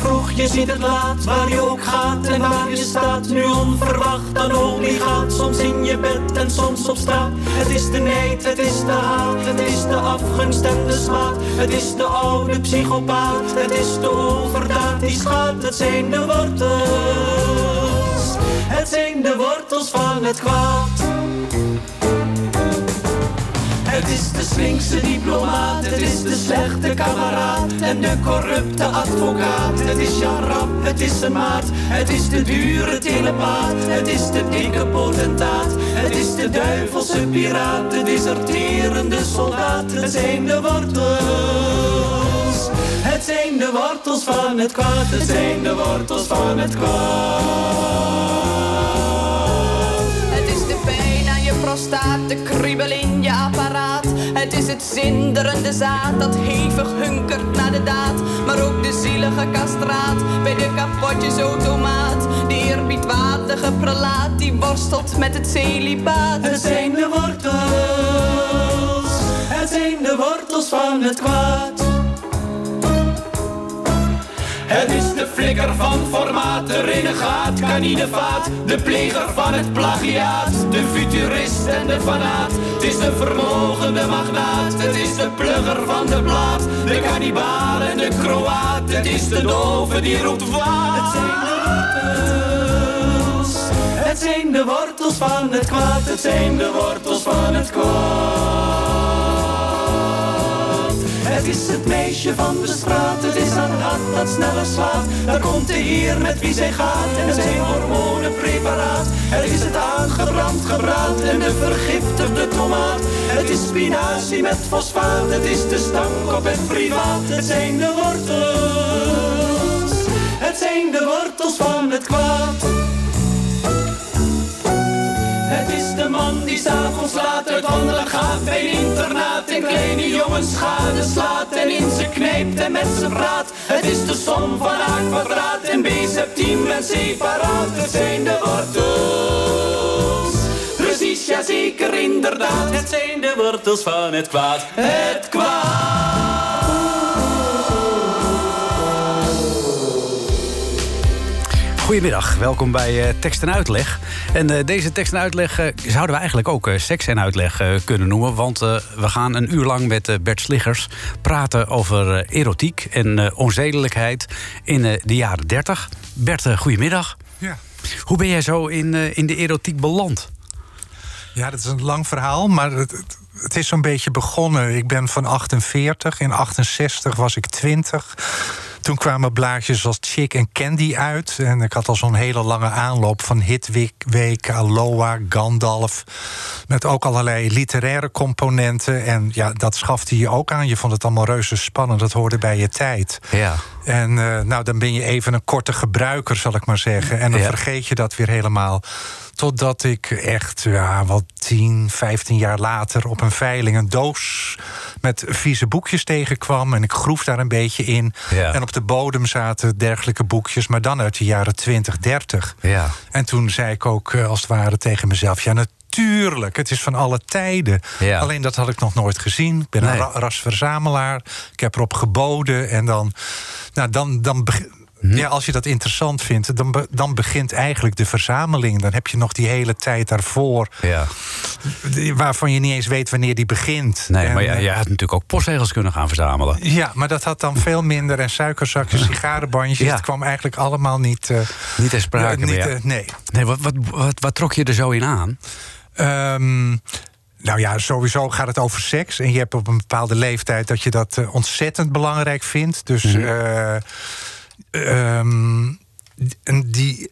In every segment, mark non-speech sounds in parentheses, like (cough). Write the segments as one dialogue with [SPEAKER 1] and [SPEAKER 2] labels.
[SPEAKER 1] Vroeg, je ziet het laat, waar je ook gaat en waar je staat. Nu onverwacht een olie gaat, soms in je bed en soms op straat. Het is de neid, het is de haat, het is de afgunst en de smaad. Het is de oude psychopaat, het is de overdaad die schaadt. Het zijn de wortels, het zijn de wortels van het kwaad. Het is de slinkse diplomaat, het is de slechte kameraad en de corrupte advocaat. Het is Jan Rap, het is zijn maat, het is de dure telepaat, het is de dikke potentaat, het is de duivelse piraat, de deserterende soldaat. Het zijn de wortels, het zijn de wortels van het kwaad, het zijn de wortels van het kwaad.
[SPEAKER 2] Prostaat, de kriebel in je apparaat. Het is het zinderende zaad dat hevig hunkert naar de daad. Maar ook de zielige kastraat bij de kapotjesautomaat. De eerbiedwaardige prelaat die worstelt met het celibaat.
[SPEAKER 1] Het zijn de wortels, het zijn de wortels van het kwaad. Het is de flikker van formaat, de renegaat, kaninevaat, de pleger van het plagiaat, de futurist en de fanaat. Het is de vermogende magnaat, het is de plugger van de blaad, de kannibaal en de kroaat. Het is de dove die roept waard. Het zijn de wortels, het zijn de wortels van het kwaad, het zijn de wortels van het kwaad. Het is het meisje van de straat, het is haar hart dat sneller slaat. Daar komt de heer met wie zij gaat en zijn hormonenpreparaat. Het is het aangebrand gebraad en de vergiftigde tomaat. Het is spinazie met fosfaat, het is de stank op het privaat. Het zijn de wortels, het zijn de wortels van het kwaad. Het is de man die s'avonds laat uit wandelen gaat een internaat en kleine jongens schade slaat en in ze knijpt en met ze praat. Het is de som van A kwadraat en B septiem en C paraat. Het zijn de wortels. Precies, ja zeker inderdaad. Het zijn de wortels van het kwaad. Het kwaad.
[SPEAKER 3] Goedemiddag, welkom bij eh, Tekst en Uitleg. En eh, deze tekst en uitleg eh, zouden we eigenlijk ook seks en uitleg kunnen noemen. Want we gaan een uur lang met Bert Sliggers praten over erotiek en onzedelijkheid in de jaren 30. Bert, goedemiddag.
[SPEAKER 4] Ja.
[SPEAKER 3] Hoe ben jij zo in, in de erotiek beland?
[SPEAKER 4] ja, dat is een lang verhaal, maar het, het, het is zo'n beetje begonnen. Ik ben van 48, in 68 was ik 20. Toen kwamen blaadjes als Chick en Candy uit. En ik had al zo'n hele lange aanloop van Hitweek, Aloha, Gandalf. Met ook allerlei literaire componenten. En ja, dat schafte je ook aan. Je vond het allemaal reuze spannend. Dat hoorde bij je tijd.
[SPEAKER 3] Ja.
[SPEAKER 4] En eh, nou, dan ben je even een korte gebruiker, zal ik maar zeggen. En dan
[SPEAKER 3] Ja.
[SPEAKER 4] vergeet je dat weer helemaal. Totdat ik echt, ja, wat 10, 15 jaar later op een veiling een doos met vieze boekjes tegenkwam. En ik groef daar een beetje in.
[SPEAKER 3] Ja.
[SPEAKER 4] En op de bodem zaten dergelijke boekjes, maar dan uit de jaren 20, 30.
[SPEAKER 3] Ja.
[SPEAKER 4] En toen zei ik ook eh, als het ware tegen mezelf: ja, natuurlijk, het is van alle tijden.
[SPEAKER 3] Ja.
[SPEAKER 4] Alleen dat had ik nog nooit gezien. Ik ben
[SPEAKER 3] Nee.
[SPEAKER 4] een ra- rasverzamelaar. Ik heb erop geboden. En dan, nou, dan, dan. Ja, als je dat interessant vindt, dan, be- dan begint eigenlijk de verzameling. Dan heb je nog die hele tijd daarvoor,
[SPEAKER 3] ja.
[SPEAKER 4] waarvan je niet eens weet wanneer die begint.
[SPEAKER 3] Nee,
[SPEAKER 4] En,
[SPEAKER 3] maar ja,
[SPEAKER 4] eh,
[SPEAKER 3] jij had natuurlijk ook postzegels kunnen gaan verzamelen.
[SPEAKER 4] ja, maar dat had dan veel minder. En suikerzakjes, (laughs) sigarenbandjes.
[SPEAKER 3] Ja.
[SPEAKER 4] Het kwam eigenlijk allemaal niet. eh,
[SPEAKER 3] Niet ter sprake
[SPEAKER 4] niet, eh, nee.
[SPEAKER 3] Nee, wat, wat, wat, wat trok je er zo in aan?
[SPEAKER 4] Ehm, nou ja, sowieso gaat het over seks. En je hebt op een bepaalde leeftijd dat je dat ontzettend belangrijk vindt. Dus
[SPEAKER 3] Mhm.
[SPEAKER 4] Ehm, en die.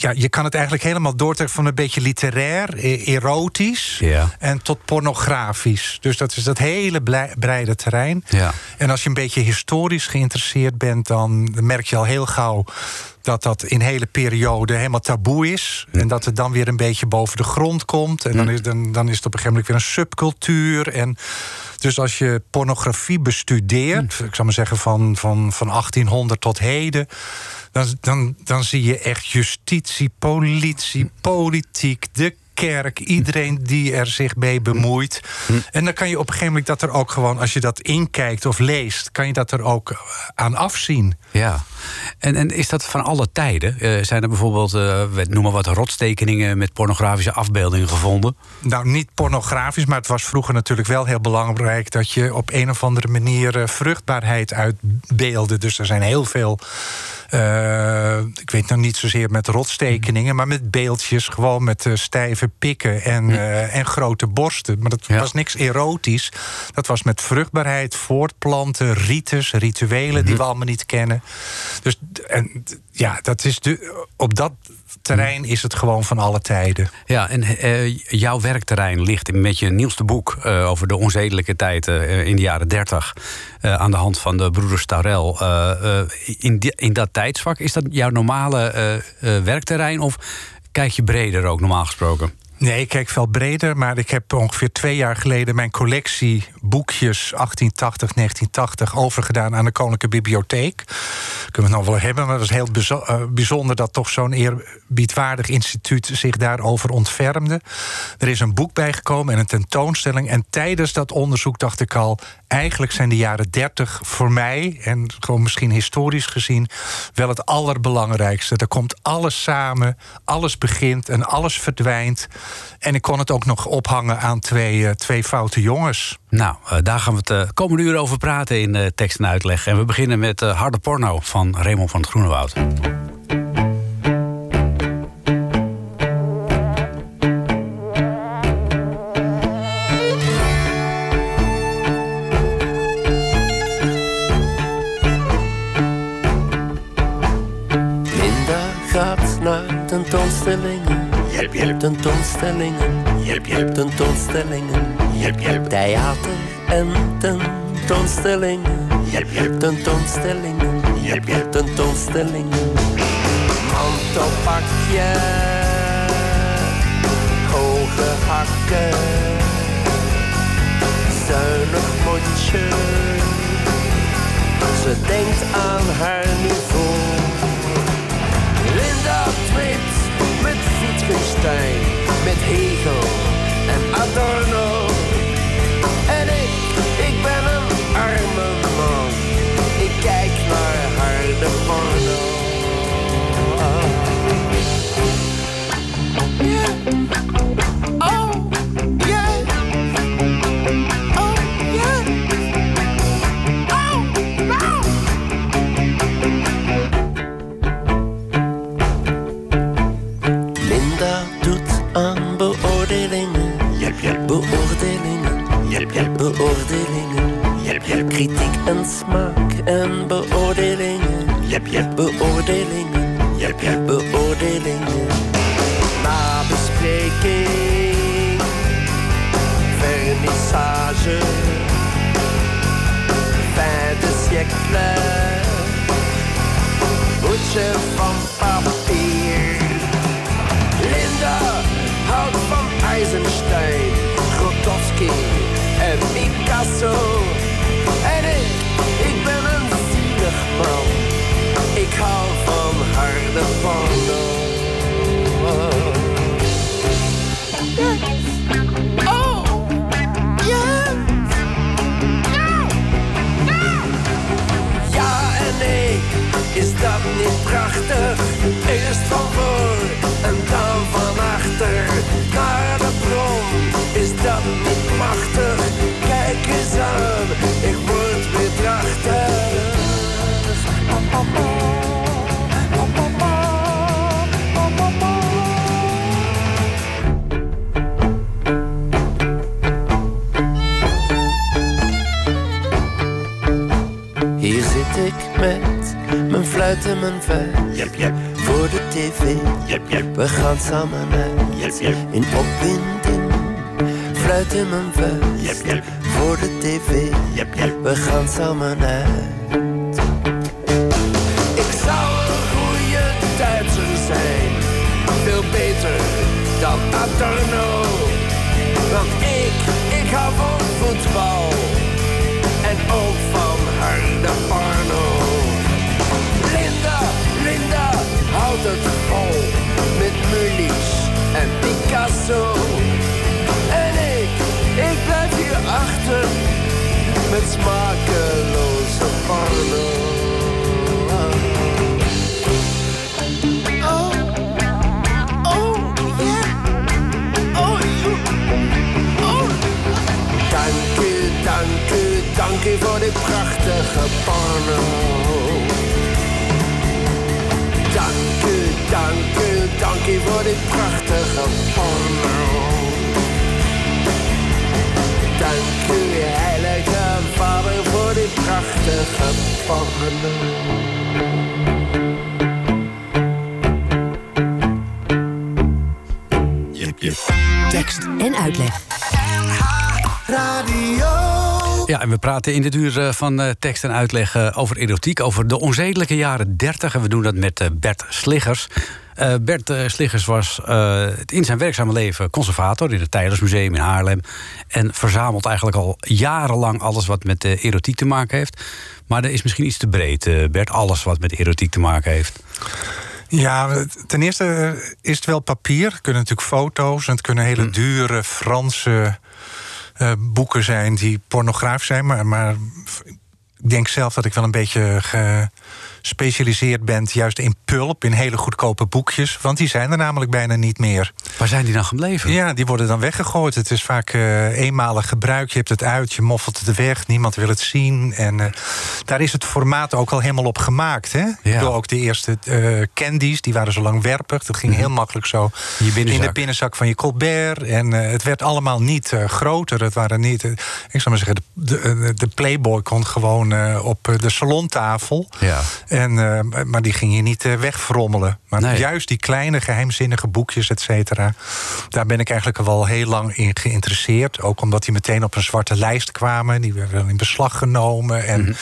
[SPEAKER 4] Ja, je kan het eigenlijk helemaal doortrekken van een beetje literair, e- erotisch
[SPEAKER 3] Ja.
[SPEAKER 4] en tot pornografisch. Dus dat is dat hele breide terrein.
[SPEAKER 3] Ja.
[SPEAKER 4] En als je een beetje historisch geïnteresseerd bent, dan merk je al heel gauw dat dat in hele periode helemaal taboe is. En dat het dan weer een beetje boven de grond komt. En dan is, dan, dan is het op een gegeven moment weer een subcultuur. En dus als je pornografie bestudeert, ik zou maar zeggen van, van, van 1800 tot heden. Dan, dan, dan zie je echt justitie, politie, politiek, de kerk, iedereen die er zich mee bemoeit. En dan kan je op een gegeven moment dat er ook gewoon, als je dat inkijkt of leest, kan je dat er ook aan afzien.
[SPEAKER 3] Ja, en, en is dat van alle tijden? Eh, zijn er bijvoorbeeld, eh, we noemen wat rotstekeningen met pornografische afbeeldingen gevonden?
[SPEAKER 4] Nou, niet pornografisch, maar het was vroeger natuurlijk wel heel belangrijk dat je op een of andere manier eh, vruchtbaarheid uitbeelde. Dus er zijn heel veel. Eh, ik weet nou niet zozeer met rotstekeningen, maar met beeldjes, gewoon met eh, stijve pikken en, eh, en grote borsten. Maar dat
[SPEAKER 3] Ja.
[SPEAKER 4] was niks erotisch. Dat was met vruchtbaarheid, voortplanten, rites, rituelen die we allemaal niet kennen. Dus en, ja, dat is de, op dat terrein is het gewoon van alle tijden.
[SPEAKER 3] Ja, en eh, jouw werkterrein ligt met je nieuwste boek eh, over de onzedelijke tijd eh, in de jaren 30 eh, aan de hand van de broeders Taurel. Eh, in, in dat tijdsvak, is dat jouw normale werkterrein of kijk je breder ook normaal gesproken?
[SPEAKER 4] Nee, ik kijk veel breder, maar ik heb ongeveer twee jaar geleden mijn collectie boekjes 1880, 1980 overgedaan aan de Koninklijke Bibliotheek. Kunnen we het nog wel hebben, maar het was heel eh, bijzonder dat toch zo'n eerbiedwaardig instituut zich daarover ontfermde. Er is een boek bijgekomen en een tentoonstelling. En tijdens dat onderzoek dacht ik al, eigenlijk zijn de jaren 30 voor mij, en gewoon misschien historisch gezien, wel het allerbelangrijkste. Er komt alles samen, alles begint en alles verdwijnt. En ik kon het ook nog ophangen aan twee, eh, twee foute jongens.
[SPEAKER 3] Nou, eh, daar gaan we het de komende uur over praten in eh, tekst en uitleg. En we beginnen met Harde Porno van Raymond van het Groenewoud.
[SPEAKER 5] Tentoonstellingen. Jelp, jelp. Tentoonstellingen. Jelp, jelp. Tentoonstellingen. Jelp, jelp. Theater en tentoonstellingen. Jelp, jelp. Tentoonstellingen. Jelp, jelp. Tentoonstellingen. Mantelpakje. Hoge hakken. Zuinig mondje. Ze denkt aan haar niveau. Linda met Met Hegel en Adorno. En ik, ik ben een arme man. Ik kijk naar harde porno. Met mijn en mijn vet. Voor
[SPEAKER 6] de tv. We gaan samen uit in opwinding. Fluit in mijn vuist voor de tv. We gaan samen uit.
[SPEAKER 5] Ik zou een goede Duitser zijn. Veel beter dan Adorno. Want ik, ik hou van voetbal. Met Mulisch en Picasso. En ik, ik blijf hier achter. Met smakeloze porno.
[SPEAKER 3] Ja, en we praten in dit uur eh, van eh, tekst en uitleg eh, over erotiek, over de onzedelijke jaren 30. En we doen dat met Bert Sliggers. Eh, Bert eh, Sliggers was eh, in zijn werkzame leven conservator in het Tijdersmuseum in Haarlem. En verzamelt eigenlijk al jarenlang alles wat met eh, erotiek te maken heeft. Maar dat is misschien iets te breed, Bert, alles wat met erotiek te maken heeft.
[SPEAKER 4] Ja, ten eerste is het wel papier. Het kunnen natuurlijk foto's en het kunnen hele dure Franse boeken zijn die pornograaf zijn. Maar, maar ik denk zelf dat ik wel een beetje gespecialiseerd ben juist in pulp, in hele goedkope boekjes. Want die zijn er namelijk bijna niet meer.
[SPEAKER 3] Waar zijn die dan gebleven?
[SPEAKER 4] Ja, die worden dan weggegooid. Het is vaak eh, eenmalig gebruik. Je hebt het uit, je moffelt het weg, niemand wil het zien. En eh, daar is het formaat ook al helemaal op gemaakt. Hè? Ik bedoel, ook de eerste eh, candies, die waren zo langwerpig. Dat ging heel makkelijk zo in de binnenzak van je Colbert. En het werd allemaal niet groter. Het waren niet, ik zou maar zeggen, de, de, de Playboy kon gewoon op de salontafel.
[SPEAKER 3] Ja.
[SPEAKER 4] En, eh, maar die ging je niet eh, wegfrommelen. Maar
[SPEAKER 3] Nee.
[SPEAKER 4] juist die kleine geheimzinnige boekjes, et cetera... daar ben ik eigenlijk al wel heel lang in geïnteresseerd. Ook omdat die meteen op een zwarte lijst kwamen. Die werden in beslag genomen. En
[SPEAKER 3] Mhm.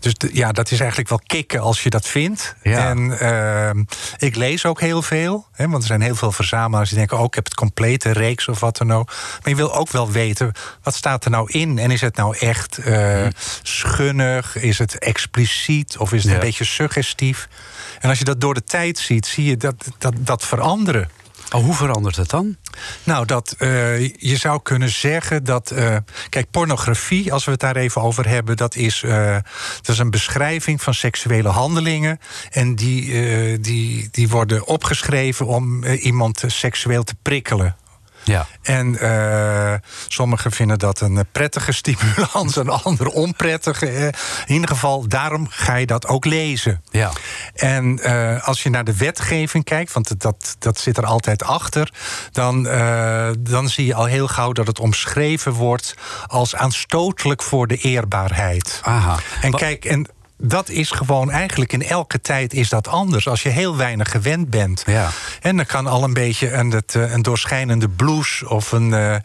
[SPEAKER 4] Dus de- ja, dat is eigenlijk wel kicken als je dat vindt.
[SPEAKER 3] Ja.
[SPEAKER 4] En ehm, ik lees ook heel veel. Hè, want er zijn heel veel verzamelaars die denken... oh, ik heb het complete reeks of wat dan ook. Maar je wil ook wel weten, wat staat er nou in? En is het nou echt eh, schunnig? Is het expliciet? Of is het
[SPEAKER 3] Ja.
[SPEAKER 4] een beetje suggestief? En als je dat door de tijd ziet, zie je dat, dat, dat veranderen.
[SPEAKER 3] Oh, hoe verandert het dan?
[SPEAKER 4] Nou, dat eh, je zou kunnen zeggen dat. eh, kijk, pornografie, als we het daar even over hebben, dat is, eh, dat is een beschrijving van seksuele handelingen. En die, die, die worden opgeschreven om iemand seksueel te prikkelen.
[SPEAKER 3] Ja.
[SPEAKER 4] En eh, sommigen vinden dat een eh, prettige stimulans, een ander onprettige. eh. in ieder geval, daarom ga je dat ook lezen.
[SPEAKER 3] Ja.
[SPEAKER 4] En als je naar de wetgeving kijkt, want dat, dat zit er altijd achter, dan, dan zie je al heel gauw dat het omschreven wordt als aanstotelijk voor de eerbaarheid.
[SPEAKER 3] Aha.
[SPEAKER 4] En kijk, en dat is gewoon eigenlijk in elke tijd is dat anders. Als je heel weinig gewend bent.
[SPEAKER 3] Ja.
[SPEAKER 4] En dan kan al een beetje een, eh, een doorschijnende blouse of een, eh,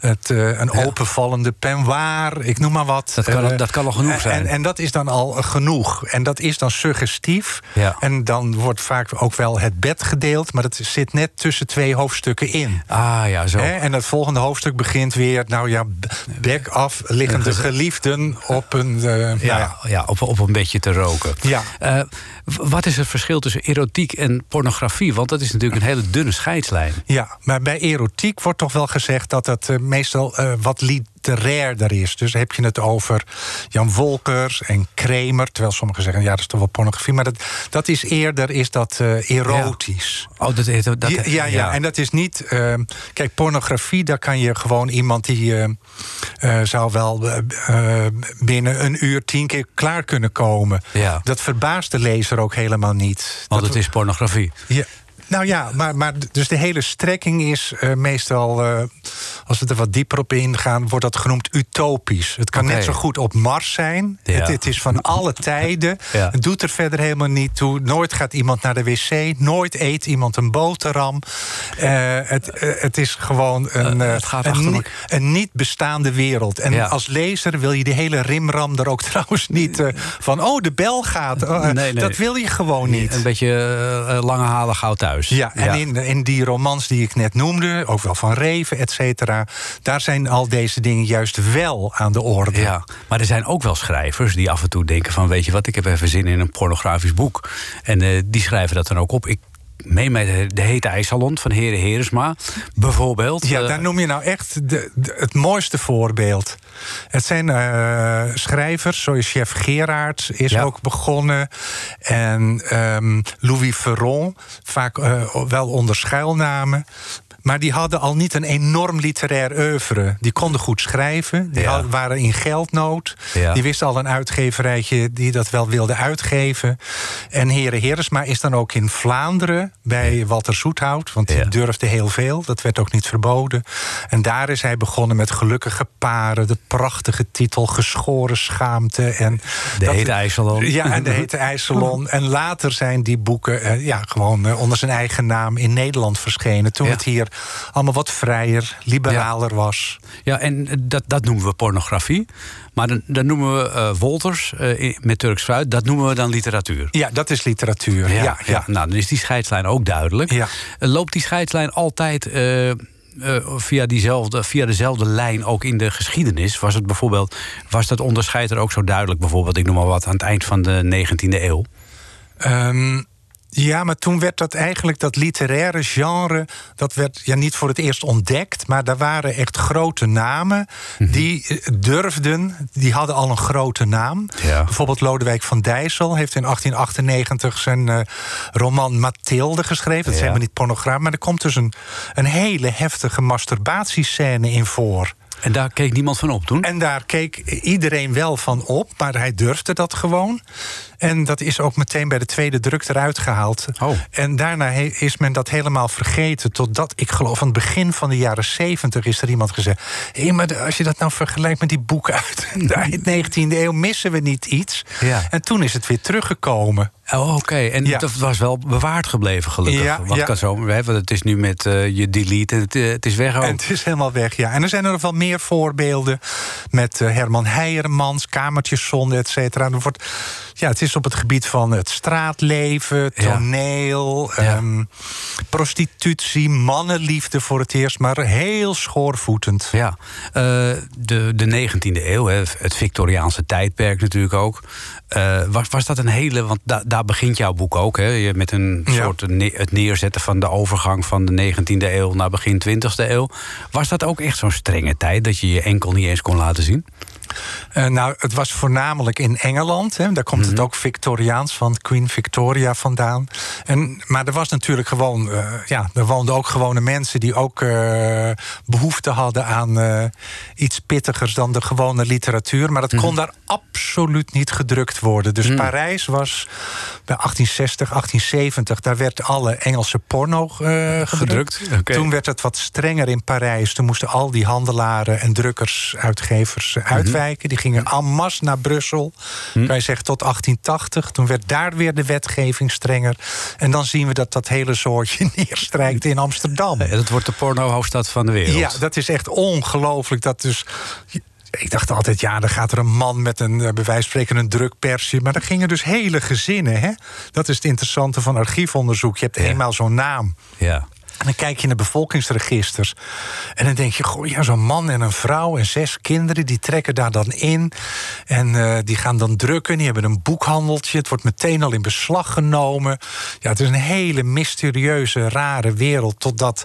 [SPEAKER 4] het, eh, een openvallende peignoir, ik noem maar wat.
[SPEAKER 3] Dat kan- dat kan al genoeg
[SPEAKER 4] en-
[SPEAKER 3] zijn.
[SPEAKER 4] En, en dat is dan al genoeg. En dat is dan suggestief.
[SPEAKER 3] Ja.
[SPEAKER 4] En dan wordt vaak ook wel het bed gedeeld, maar dat zit net tussen twee hoofdstukken in.
[SPEAKER 3] Ah ja, zo.
[SPEAKER 4] En het volgende hoofdstuk begint weer, nou ja, bek af, liggende geliefden op een. nou
[SPEAKER 3] Ja,
[SPEAKER 4] ja.
[SPEAKER 3] ja. op, op een beetje te roken.
[SPEAKER 4] Ja.
[SPEAKER 3] Eh, wat is het verschil tussen erotiek en pornografie? Want dat is natuurlijk een hele dunne scheidslijn.
[SPEAKER 4] Ja, maar bij erotiek wordt toch wel gezegd dat het eh, meestal eh, wat literairder is. Dus heb je het over Jan Wolkers en Kramer. Terwijl sommigen zeggen, ja, dat is toch wel pornografie. Maar dat, dat is eerder is dat, eh, erotisch.
[SPEAKER 3] Oh, dat, dat, dat-
[SPEAKER 4] ja, ja, ja, en dat is niet. eh, kijk, pornografie, daar kan je gewoon iemand die eh, eh, zou wel eh, binnen een uur tien keer klaar kunnen komen.
[SPEAKER 3] Ja.
[SPEAKER 4] Dat verbaast de lezer ook helemaal niet.
[SPEAKER 3] Want
[SPEAKER 4] Dat-
[SPEAKER 3] het is pornografie.
[SPEAKER 4] ja, Nou ja, maar, maar dus de hele strekking is eh, meestal, eh, als we er wat dieper op ingaan, wordt dat genoemd utopisch. Het kan net zo goed op Mars zijn.
[SPEAKER 3] Ja.
[SPEAKER 4] Het, het is van alle tijden.
[SPEAKER 3] Ja.
[SPEAKER 4] Het doet er verder helemaal niet toe. Nooit gaat iemand naar de wc. Nooit eet iemand een boterham. Eh, het, het is gewoon een,
[SPEAKER 3] het gaat
[SPEAKER 4] een, niet bestaande wereld. En
[SPEAKER 3] Ja.
[SPEAKER 4] als lezer wil je die hele rimram er ook (laughs) trouwens niet van... oh, de bel gaat. Oh,
[SPEAKER 3] Nee, nee.
[SPEAKER 4] Dat wil je gewoon niet.
[SPEAKER 3] Een beetje lange halen gauw thuis.
[SPEAKER 4] Ja, en In, in die romans die ik net noemde, ook wel van Reven, et cetera, daar zijn al deze dingen juist wel aan de orde.
[SPEAKER 3] Ja, maar er zijn ook wel schrijvers die af en toe denken van... weet je wat, ik heb even zin in een pornografisch boek. En eh, die schrijven dat dan ook op. Ik meen met de Hete IJssalon van Heren Heresma, bijvoorbeeld.
[SPEAKER 4] Ja,
[SPEAKER 3] Eh,
[SPEAKER 4] daar noem je nou echt de, de- het mooiste voorbeeld. Het zijn eh, schrijvers, zoals chef Gerard is
[SPEAKER 3] Ja.
[SPEAKER 4] ook begonnen. En ehm, Louis Ferron, vaak eh, wel onder schuilnamen. Maar die hadden al niet een enorm literair oeuvre. Die konden goed schrijven, die
[SPEAKER 3] Ja.
[SPEAKER 4] hadden- waren in geldnood.
[SPEAKER 3] Ja.
[SPEAKER 4] Die wisten al een uitgeverijtje die dat wel wilde uitgeven. En Heren Heresma is dan ook in Vlaanderen bij Walter Zoethout. Want die durfde heel veel, dat werd ook niet verboden. En daar is hij begonnen met Gelukkige Paren... de prachtige titel Geschoren Schaamte. En
[SPEAKER 3] De
[SPEAKER 4] dat-
[SPEAKER 3] Hete IJsselon.
[SPEAKER 4] Ja, en de Hete IJsselon. (laughs) En later zijn die boeken eh, ja, gewoon eh, onder zijn eigen naam in Nederland verschenen. Toen het hier allemaal wat vrijer, liberaler was.
[SPEAKER 3] Ja, en dat, dat noemen we pornografie. Maar dan, dan noemen we eh, Wolters eh, met Turks fruit... dat noemen we dan literatuur.
[SPEAKER 4] Ja, dat is literatuur. Ja, ja,
[SPEAKER 3] ja. Nou, dan is die scheidslijn ook duidelijk.
[SPEAKER 4] Ja.
[SPEAKER 3] Eh, Loopt die scheidslijn altijd eh, eh, via, diezelfde, via dezelfde lijn ook in de geschiedenis? Was het bijvoorbeeld, was dat onderscheid er ook zo duidelijk? Bijvoorbeeld, ik noem maar wat, aan het eind van de 19e eeuw.
[SPEAKER 4] Ehm, ja, maar toen werd dat eigenlijk, dat literaire genre... dat werd ja, niet voor het eerst ontdekt... maar daar waren echt grote namen
[SPEAKER 3] Mhm.
[SPEAKER 4] die eh, durfden... die hadden al een grote naam.
[SPEAKER 3] Ja.
[SPEAKER 4] Bijvoorbeeld Lodewijk van Dijssel heeft in 1898 zijn eh, roman Mathilde geschreven. Dat is
[SPEAKER 3] Ja.
[SPEAKER 4] helemaal niet pornograaf, maar er komt dus een, een hele heftige masturbatiescène in voor...
[SPEAKER 3] En daar keek niemand van op toen?
[SPEAKER 4] En daar keek iedereen wel van op, maar hij durfde dat gewoon. En dat is ook meteen bij de tweede druk eruit gehaald.
[SPEAKER 3] Oh.
[SPEAKER 4] En daarna is men dat helemaal vergeten. Totdat, ik geloof, aan het begin van de jaren zeventig is er iemand gezegd... hé, maar de- als je dat nou vergelijkt met die boeken uit de eind 19e eeuw... missen we niet iets.
[SPEAKER 3] Ja.
[SPEAKER 4] En toen is het weer teruggekomen.
[SPEAKER 3] Oh, oké. En
[SPEAKER 4] Ja.
[SPEAKER 3] dat was wel bewaard gebleven, gelukkig.
[SPEAKER 4] Ja,
[SPEAKER 3] Want
[SPEAKER 4] ja.
[SPEAKER 3] kan zo, want het is nu met eh, je delete en het, eh, het is weg ook.
[SPEAKER 4] En het is helemaal weg, ja. En er zijn er nog wel meer voorbeelden met eh, Herman Heijermans, Kamertjeszonde, et cetera. Er wordt, ja, het is op het gebied van het straatleven, toneel,
[SPEAKER 3] Ja.
[SPEAKER 4] ehm, prostitutie, mannenliefde voor het eerst, maar heel schoorvoetend.
[SPEAKER 3] Ja, eh, de, de 19e eeuw, het Victoriaanse tijdperk natuurlijk ook. Eh, was, was dat een hele, want da- daar begint jouw boek ook, hè, je- met een
[SPEAKER 4] Ja.
[SPEAKER 3] soort ne- het neerzetten van de overgang van de 19e eeuw naar begin 20e eeuw. Was dat ook echt zo'n strenge tijd dat je je enkel niet eens kon laten zien?
[SPEAKER 4] Eh, nou, het was voornamelijk in Engeland. Hè. Daar komt
[SPEAKER 3] Mhm.
[SPEAKER 4] het ook Victoriaans van Queen Victoria vandaan. En, maar er was natuurlijk gewoon... eh, ja, er woonden ook gewone mensen... die ook eh, behoefte hadden aan iets pittigers dan de gewone literatuur. Maar dat
[SPEAKER 3] Mhm.
[SPEAKER 4] kon daar absoluut niet gedrukt worden. Dus Parijs was bij 1860, 1870... daar werd alle Engelse porno gedrukt. Toen werd het wat strenger in Parijs. Toen moesten al die handelaren en drukkers, uitgevers eh, Die gingen en masse naar Brussel. Kan je zeggen tot 1880. Toen werd daar weer de wetgeving strenger. En dan zien we dat dat hele soortje (laughs) neerstrijkt in Amsterdam.
[SPEAKER 3] Eh, Dat wordt de porno-hoofdstad van de wereld.
[SPEAKER 4] Ja, dat is echt ongelooflijk. Dat dus. Ik dacht altijd, ja, dan gaat er een man met een, eh, bij wijze van spreken, een drukpersje. Maar er gingen dus hele gezinnen, hè? Dat is het interessante van archiefonderzoek. Je hebt
[SPEAKER 3] Ja.
[SPEAKER 4] eenmaal zo'n naam.
[SPEAKER 3] ja.
[SPEAKER 4] En dan kijk je naar bevolkingsregisters. En dan denk je, goh, ja, zo'n man en een vrouw en zes kinderen... die trekken daar dan in. En eh, die gaan dan drukken. Die hebben een boekhandeltje. Het wordt meteen al in beslag genomen. Ja, het is een hele mysterieuze, rare wereld. Totdat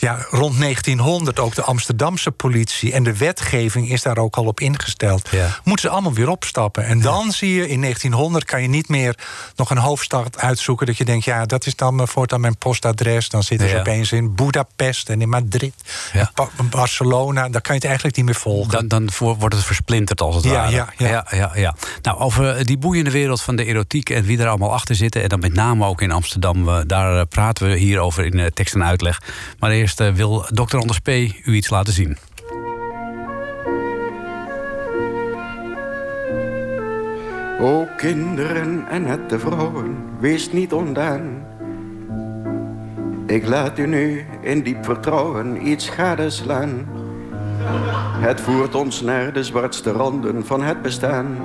[SPEAKER 4] ja, rond 1900 ook de Amsterdamse politie en de wetgeving is daar ook al op ingesteld.
[SPEAKER 3] Ja.
[SPEAKER 4] Moeten ze allemaal weer opstappen. En dan zie je in 1900 kan je niet meer nog een hoofdstad uitzoeken dat je denkt, ja, dat is dan eh, voortaan mijn postadres. Dan zitten ze
[SPEAKER 3] Ja.
[SPEAKER 4] opeens in Budapest en in Madrid, en Barcelona. Dan kan je het eigenlijk niet meer volgen.
[SPEAKER 3] Dan, dan wordt het versplinterd als het
[SPEAKER 4] Ja,
[SPEAKER 3] ware.
[SPEAKER 4] ja, ja.
[SPEAKER 3] ja, ja, ja. Nou, over die boeiende wereld van de erotiek en wie er allemaal achter zitten... en dan met name ook in Amsterdam, eh, daar eh, praten we hier over in eh, tekst en uitleg. Maar eerst eh, wil Dr. Anders P. u iets laten zien.
[SPEAKER 7] O kinderen en nette vrouwen, wees niet ondaan. Ik laat u nu in diep vertrouwen iets gadeslaan. Het voert ons naar de zwartste randen van het bestaan.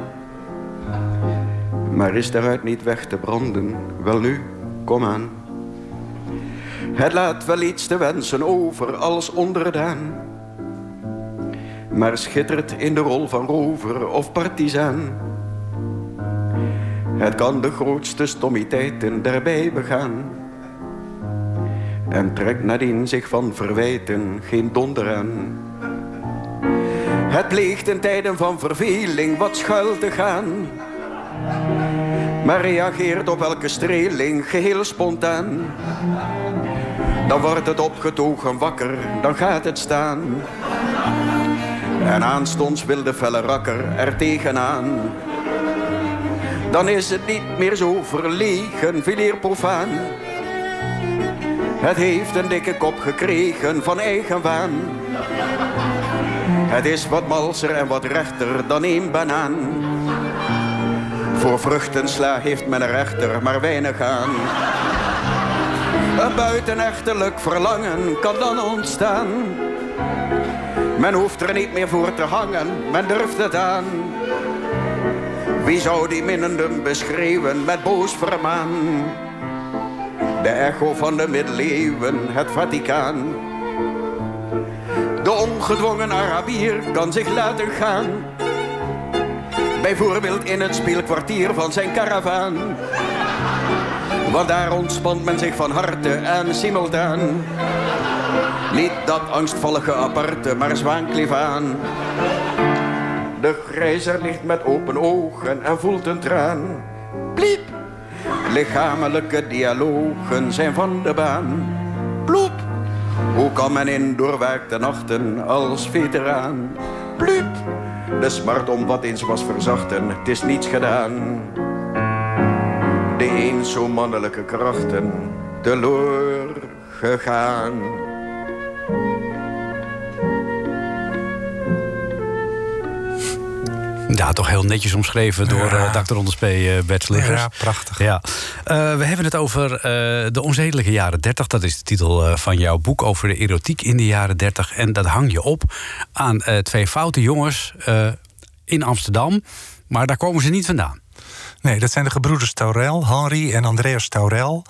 [SPEAKER 7] Maar is daaruit niet weg te branden, wel nu, kom aan. Het laat wel iets te wensen over als onderdaan. Maar schittert in de rol van rover of partizaan. Het kan de grootste stommiteiten daarbij begaan. En trekt nadien zich van verwijten geen donder aan. Het pleegt in tijden van verveling wat schuil te gaan. Maar reageert op elke streling geheel spontaan. Dan wordt het opgetogen wakker, dan gaat het staan. En aanstonds wil de felle rakker er tegenaan. Dan is het niet meer zo verlegen, veel eer profaan. Het heeft een dikke kop gekregen van eigen waan. Het is wat malser en wat rechter dan één banaan. Voor vruchtensla heeft men er echter maar weinig aan. Een buitenechtelijk verlangen kan dan ontstaan. Men hoeft er niet meer voor te hangen, men durft het aan. Wie zou die minnenden beschreeuwen met boos vermaan? De echo van de middeleeuwen, het Vaticaan. De ongedwongen Arabier kan zich laten gaan. Bijvoorbeeld in het speelkwartier van zijn karavaan. Want daar ontspant men zich van harte en simultaan. Niet dat angstvallige aparte, maar zwaankleef aan. De grijzer ligt met open ogen en voelt een traan. Pliep! Lichamelijke dialogen zijn van de baan. Ploep! Hoe kan men in doorwaakte nachten als veteraan? Plup! De smart om wat eens was verzachten, het is niets gedaan. De eens zo mannelijke krachten teloor gegaan.
[SPEAKER 3] Ja, toch heel netjes omschreven door
[SPEAKER 4] Ja.
[SPEAKER 3] eh Dr. Onders P. eh, Bert Sliggers.
[SPEAKER 4] Ja, prachtig.
[SPEAKER 3] Ja. Eh, we hebben het over eh, de onzedelijke jaren 30. Dat is de titel eh, van jouw boek over de erotiek in de jaren 30. En dat hang je op aan eh, twee foute jongens eh, in Amsterdam. Maar daar komen ze niet vandaan.
[SPEAKER 4] Nee, dat zijn de gebroeders Taurel, Henri en Andreas Taurel.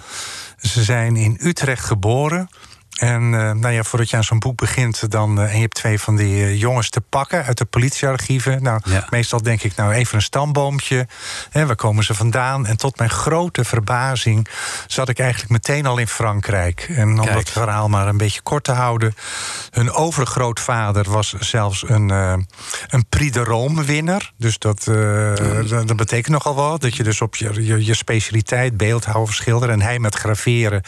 [SPEAKER 4] Ze zijn in Utrecht geboren. En eh, nou ja, voordat je aan zo'n boek begint, dan, eh, en je hebt twee van die eh, jongens te pakken uit de politiearchieven. Nou,
[SPEAKER 3] Ja.
[SPEAKER 4] meestal denk ik, nou even een stamboompje. Hè, waar komen ze vandaan? En tot mijn grote verbazing zat ik eigenlijk meteen al in Frankrijk. En om
[SPEAKER 3] Kijk.
[SPEAKER 4] dat verhaal maar een beetje kort te houden. Hun overgrootvader was zelfs een, een Prix de Rome winnaar. Dus dat, eh, dat, dat betekent nogal wat. Dat je dus op je, je, je specialiteit, beeldhouwer, schilder... en hij met graveren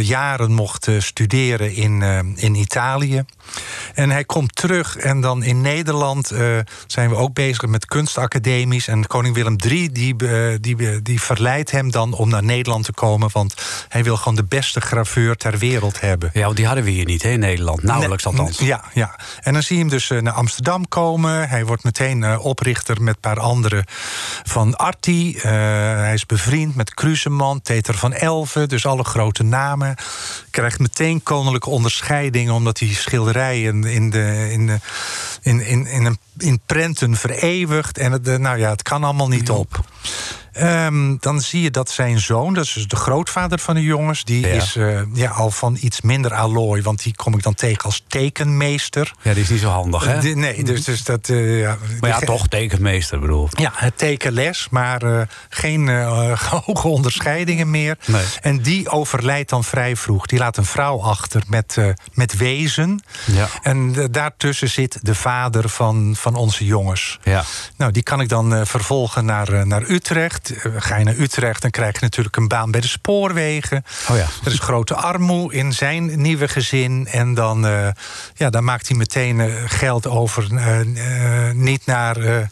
[SPEAKER 4] jaren mocht eh, studeren in, eh, in Italië. En hij komt terug en dan in Nederland eh, zijn we ook bezig met kunstacademies. En koning Willem III die, eh, die, die verleidt hem dan om naar Nederland te komen... want hij wil gewoon de beste graveur ter wereld hebben.
[SPEAKER 3] Ja, want die hadden we hier niet hè, in Nederland. Nauwelijks
[SPEAKER 4] Nee,
[SPEAKER 3] althans.
[SPEAKER 4] Ja, ja. En dan zie je hem dus naar Amsterdam komen. Hij wordt meteen oprichter met een paar anderen van Arti. Hij is bevriend met Kruseman, Teter van Elven. Dus alle grote namen. Krijgt meteen koninklijke onderscheidingen... omdat hij schilderijen in, de, in, de, in, in, in, een, in prenten vereeuwigt. En het, eh, nou ja, het kan allemaal niet op. Ehm, dan zie je dat zijn zoon, dat is dus de grootvader van de jongens, die
[SPEAKER 3] Ja.
[SPEAKER 4] is eh, ja, al van iets minder allooi, want die kom ik dan tegen als tekenmeester.
[SPEAKER 3] Ja, die is niet zo handig, hè?
[SPEAKER 4] Die- nee, dus, dus dat. eh, ja,
[SPEAKER 3] Maar ja, toch tekenmeester, bedoel.
[SPEAKER 4] Ja, het tekenles, maar eh, geen eh, (laughs) hoge onderscheidingen meer.
[SPEAKER 3] Nee.
[SPEAKER 4] En die overlijdt dan vrij vroeg. Die laat een vrouw achter met, eh, met wezen.
[SPEAKER 3] Ja.
[SPEAKER 4] En eh, daartussen zit de vader van, van onze jongens.
[SPEAKER 3] Ja.
[SPEAKER 4] Nou, die kan ik dan eh, vervolgen naar, eh, naar Utrecht. Eh, ga je naar Utrecht, dan krijg je natuurlijk een baan bij de spoorwegen.
[SPEAKER 3] Oh ja.
[SPEAKER 4] Er is grote armoe in zijn nieuwe gezin. En dan, eh, ja, dan maakt hij meteen eh, geld over. niet naar, ik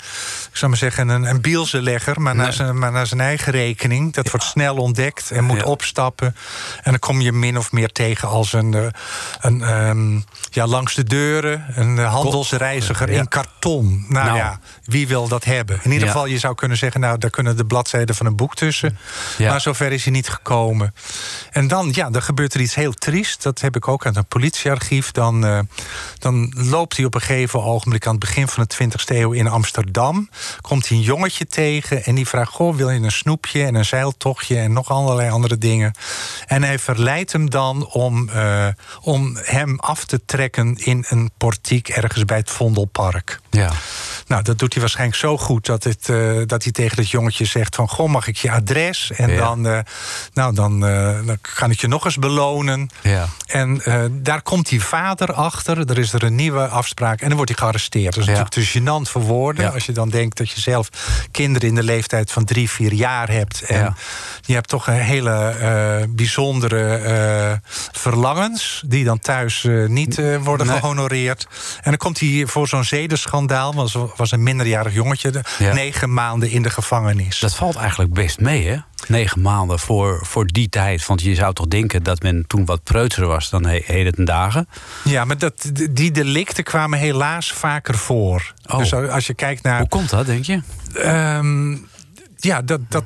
[SPEAKER 4] zou maar zeggen, een, een bielsenlegger, maar, naar zijn, maar naar zijn eigen rekening. Dat wordt snel ontdekt en moet
[SPEAKER 3] Ja.
[SPEAKER 4] opstappen. En dan kom je min of meer tegen als een, een ehm, ja, langs de deuren, een handelsreiziger in karton. Nou,
[SPEAKER 3] Nou.
[SPEAKER 4] ja, wie wil dat hebben? In ieder geval, je zou kunnen zeggen, nou, daar kunnen de bladzijden van een boek tussen.
[SPEAKER 3] Ja.
[SPEAKER 4] Maar zover is hij niet gekomen. En dan, ja, dan gebeurt er iets heel triest. Dat heb ik ook uit een politiearchief. Dan, eh, dan loopt hij op een gegeven ogenblik aan het begin van de 20e eeuw in Amsterdam. Komt hij een jongetje tegen en die vraagt: Goh, wil je een snoepje en een zeiltochtje en nog allerlei andere dingen? En hij verleidt hem dan om, eh, om hem af te trekken in een portiek ergens bij het Vondelpark.
[SPEAKER 3] Ja.
[SPEAKER 4] Nou, dat doet hij waarschijnlijk zo goed dat, het, eh, dat hij tegen het jongetje zegt van... goh, mag ik je adres? En
[SPEAKER 3] Ja.
[SPEAKER 4] dan, eh, nou, dan, eh, dan kan ik je nog eens belonen.
[SPEAKER 3] Ja.
[SPEAKER 4] En daar komt die vader achter. Er is er een nieuwe afspraak en dan wordt hij gearresteerd. Dat is
[SPEAKER 3] Ja.
[SPEAKER 4] natuurlijk te gênant voor woorden. Als je dan denkt dat je zelf kinderen in de leeftijd van drie, vier jaar hebt. En je hebt toch een hele bijzondere verlangens... die dan thuis niet worden
[SPEAKER 3] Nee.
[SPEAKER 4] gehonoreerd. En dan komt hij voor zo'n zedenschandaal... want het was een minderjarig jongetje...
[SPEAKER 3] Ja.
[SPEAKER 4] negen maanden in de gevangenis.
[SPEAKER 3] Dat valt eigenlijk best mee, hè? Negen maanden voor, voor die tijd. Want je zou toch denken dat men toen wat preutser was dan he- heden ten dagen.
[SPEAKER 4] Ja, maar dat, die delicten kwamen helaas vaker voor.
[SPEAKER 3] Oh.
[SPEAKER 4] Dus als je kijkt naar...
[SPEAKER 3] Hoe komt dat, denk je?
[SPEAKER 4] Ehm, ja, dat, dat,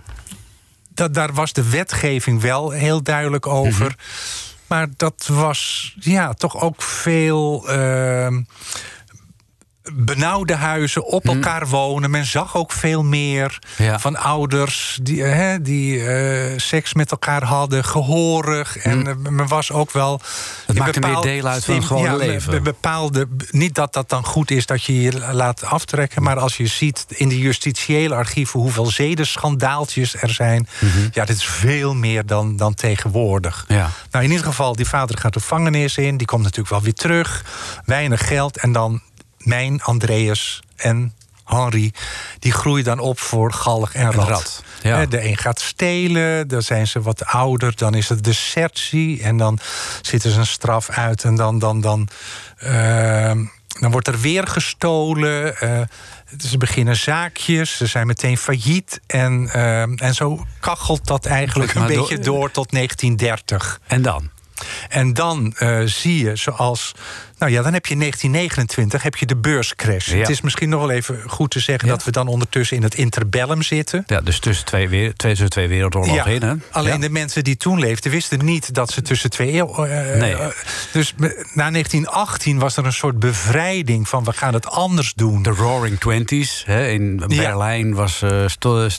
[SPEAKER 4] dat, daar was de wetgeving wel heel duidelijk over.
[SPEAKER 3] Mhm.
[SPEAKER 4] Maar dat was ja, toch ook veel. ehm, benauwde huizen, op elkaar wonen. Men zag ook veel meer
[SPEAKER 3] Mhm. Ja.
[SPEAKER 4] van ouders die, eh, hè, die eh, seks met elkaar hadden, gehoorig. En eh, men was ook wel.
[SPEAKER 3] Het maakte meer
[SPEAKER 4] bepaald-
[SPEAKER 3] deel uit van het
[SPEAKER 4] in-
[SPEAKER 3] gewone
[SPEAKER 4] ja,
[SPEAKER 3] leven.
[SPEAKER 4] be- bepaalde, niet dat dat dan goed is dat je je laat aftrekken, maar als je ziet in de justitiële archieven hoeveel zedenschandaaltjes er zijn, ja, dit is veel meer dan, dan tegenwoordig.
[SPEAKER 3] Mhm. Ja.
[SPEAKER 4] Nou, in ieder geval, die vader gaat de gevangenis in. Die komt natuurlijk wel weer terug. Weinig geld. En dan mijn Andreas en Henry... die groeien dan op voor galg en rat.
[SPEAKER 3] rat, ja.
[SPEAKER 4] Hè, De een gaat stelen, dan zijn ze wat ouder. Dan is het desertie en dan zitten ze een straf uit. En dan, dan, dan, ehm, dan wordt er weer gestolen... eh, ze beginnen zaakjes, ze zijn meteen failliet. En, ehm, en zo kachelt dat eigenlijk een beetje door tot 1930.
[SPEAKER 3] En dan?
[SPEAKER 4] En dan eh, zie je zoals. Nou ja, dan heb je in 1929 heb je de beurscrash.
[SPEAKER 3] Ja.
[SPEAKER 4] Het is misschien nog wel even goed te zeggen
[SPEAKER 3] Ja.
[SPEAKER 4] dat we dan ondertussen in het interbellum zitten.
[SPEAKER 3] Ja, dus tussen twee, weer, tussen twee wereldoorlogen in, hè?
[SPEAKER 4] Alleen
[SPEAKER 3] Ja.
[SPEAKER 4] de mensen die toen leefden wisten niet dat ze tussen twee eeuwen. eh,
[SPEAKER 3] Nee.
[SPEAKER 4] eh, dus me- na 1918 was er een soort bevrijding van we gaan het anders doen.
[SPEAKER 3] De Roaring Twenties. hè, In
[SPEAKER 4] Ja.
[SPEAKER 3] Berlijn was,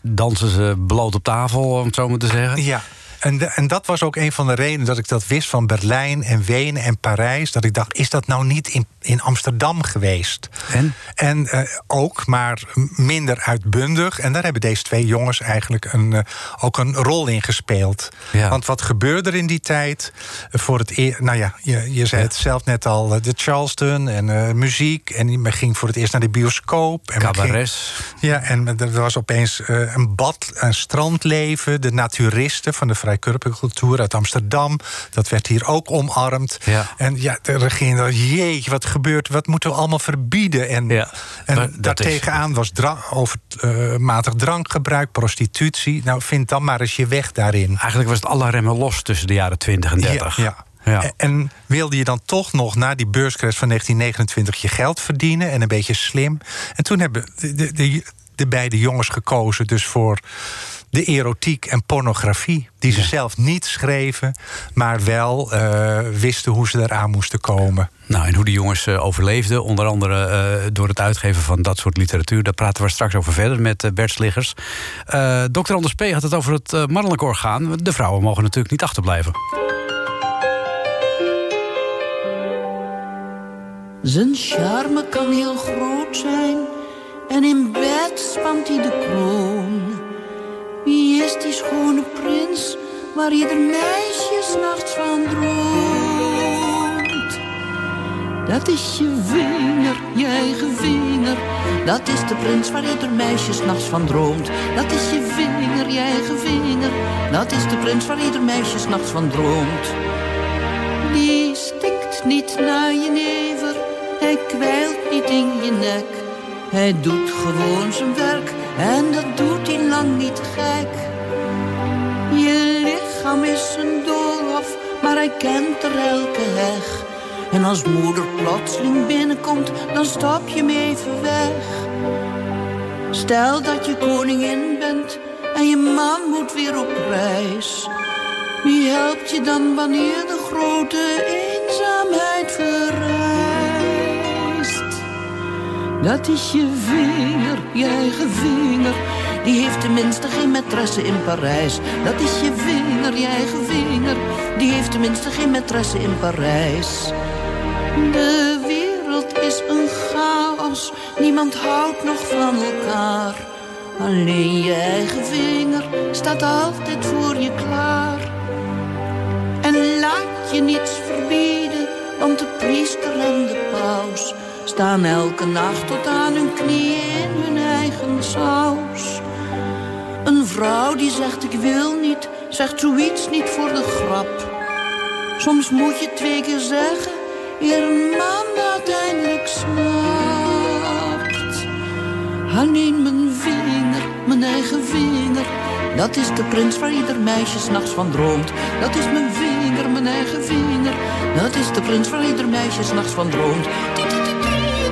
[SPEAKER 3] dansen ze bloot op tafel, om het zo maar te zeggen.
[SPEAKER 4] Ja. En, de- en dat was ook een van de redenen dat ik dat wist van Berlijn en Wenen en Parijs. Dat ik dacht, is dat nou niet in, in Amsterdam geweest?
[SPEAKER 3] En?
[SPEAKER 4] En eh, ook, maar minder uitbundig. En daar hebben deze twee jongens eigenlijk een, eh, ook een rol in gespeeld.
[SPEAKER 3] Ja.
[SPEAKER 4] Want wat gebeurde er in die tijd? Voor het eer, nou ja, je, je zei
[SPEAKER 3] Ja.
[SPEAKER 4] het zelf net al, eh, de Charleston en muziek. En men ging voor het eerst naar de bioscoop. En ging-
[SPEAKER 3] Cabarets.
[SPEAKER 4] ja, en er was opeens een bad, een strandleven. De naturisten van de vrijkurpencultuur uit Amsterdam. Dat werd hier ook omarmd.
[SPEAKER 3] Ja.
[SPEAKER 4] En ja, er ging er, jeetje, wat gebeurt, wat moeten we allemaal verbieden? En,
[SPEAKER 3] Ja,
[SPEAKER 4] en daartegenaan was dra- overmatig drankgebruik, prostitutie. Nou, vind dan maar eens je weg daarin.
[SPEAKER 3] Eigenlijk was het alle remmen los tussen de jaren 20 en 30.
[SPEAKER 4] Ja, ja.
[SPEAKER 3] Ja.
[SPEAKER 4] En- En wilde je dan toch nog na die beurscrash van 1929 je geld verdienen en een beetje slim? En toen hebben de, de, de, de beide jongens gekozen dus voor de erotiek en pornografie. Die ze zelf niet schreven, maar wel uh, wisten hoe ze eraan moesten komen.
[SPEAKER 3] Nou, en hoe die jongens uh, overleefden, onder andere uh, door het uitgeven van dat soort literatuur. Daar praten we straks over verder met Bert Sliggers. Dr. Anders P. had het over het mannelijk orgaan. De vrouwen mogen natuurlijk niet achterblijven.
[SPEAKER 8] Zijn charme kan heel groot zijn en in bed spant hij de kroon. Wie is die schone prins waar ieder meisje s'nachts van droomt? Dat is je vinger, je eigen vinger. Dat is de prins waar ieder meisje s'nachts van droomt. Dat is je vinger, je eigen vinger. Dat is de prins waar ieder meisje s'nachts van droomt. Die stinkt niet naar je never, hij kwijlt niet in je nek. Hij doet gewoon zijn werk en dat doet hij lang niet gek. Je lichaam is een doolhof, maar hij kent er elke heg. En als moeder plotseling binnenkomt, dan stap je hem even weg. Stel dat je koningin bent en je man moet weer op reis. Wie helpt je dan wanneer de grote eenzaamheid verrijst? Dat is je vinger, je eigen vinger. Die heeft tenminste geen maîtresse in Parijs. Dat is je vinger, je eigen vinger. Die heeft tenminste geen maîtresse in Parijs. De wereld is een chaos. Niemand houdt nog van elkaar. Alleen je eigen vinger staat altijd voor je klaar. En laat je niets verbieden, want de priester en de paus staan elke nacht tot aan hun knieën in hun eigen saus. Een vrouw die zegt ik wil niet, zegt zoiets niet voor de grap. Soms moet je twee keer zeggen, eer een man uiteindelijk snapt. Alleen mijn vinger, mijn eigen vinger, dat is de prins waar ieder meisje s'nachts van droomt. Dat is mijn vinger, mijn eigen vinger, dat is de prins waar ieder meisje s'nachts van droomt.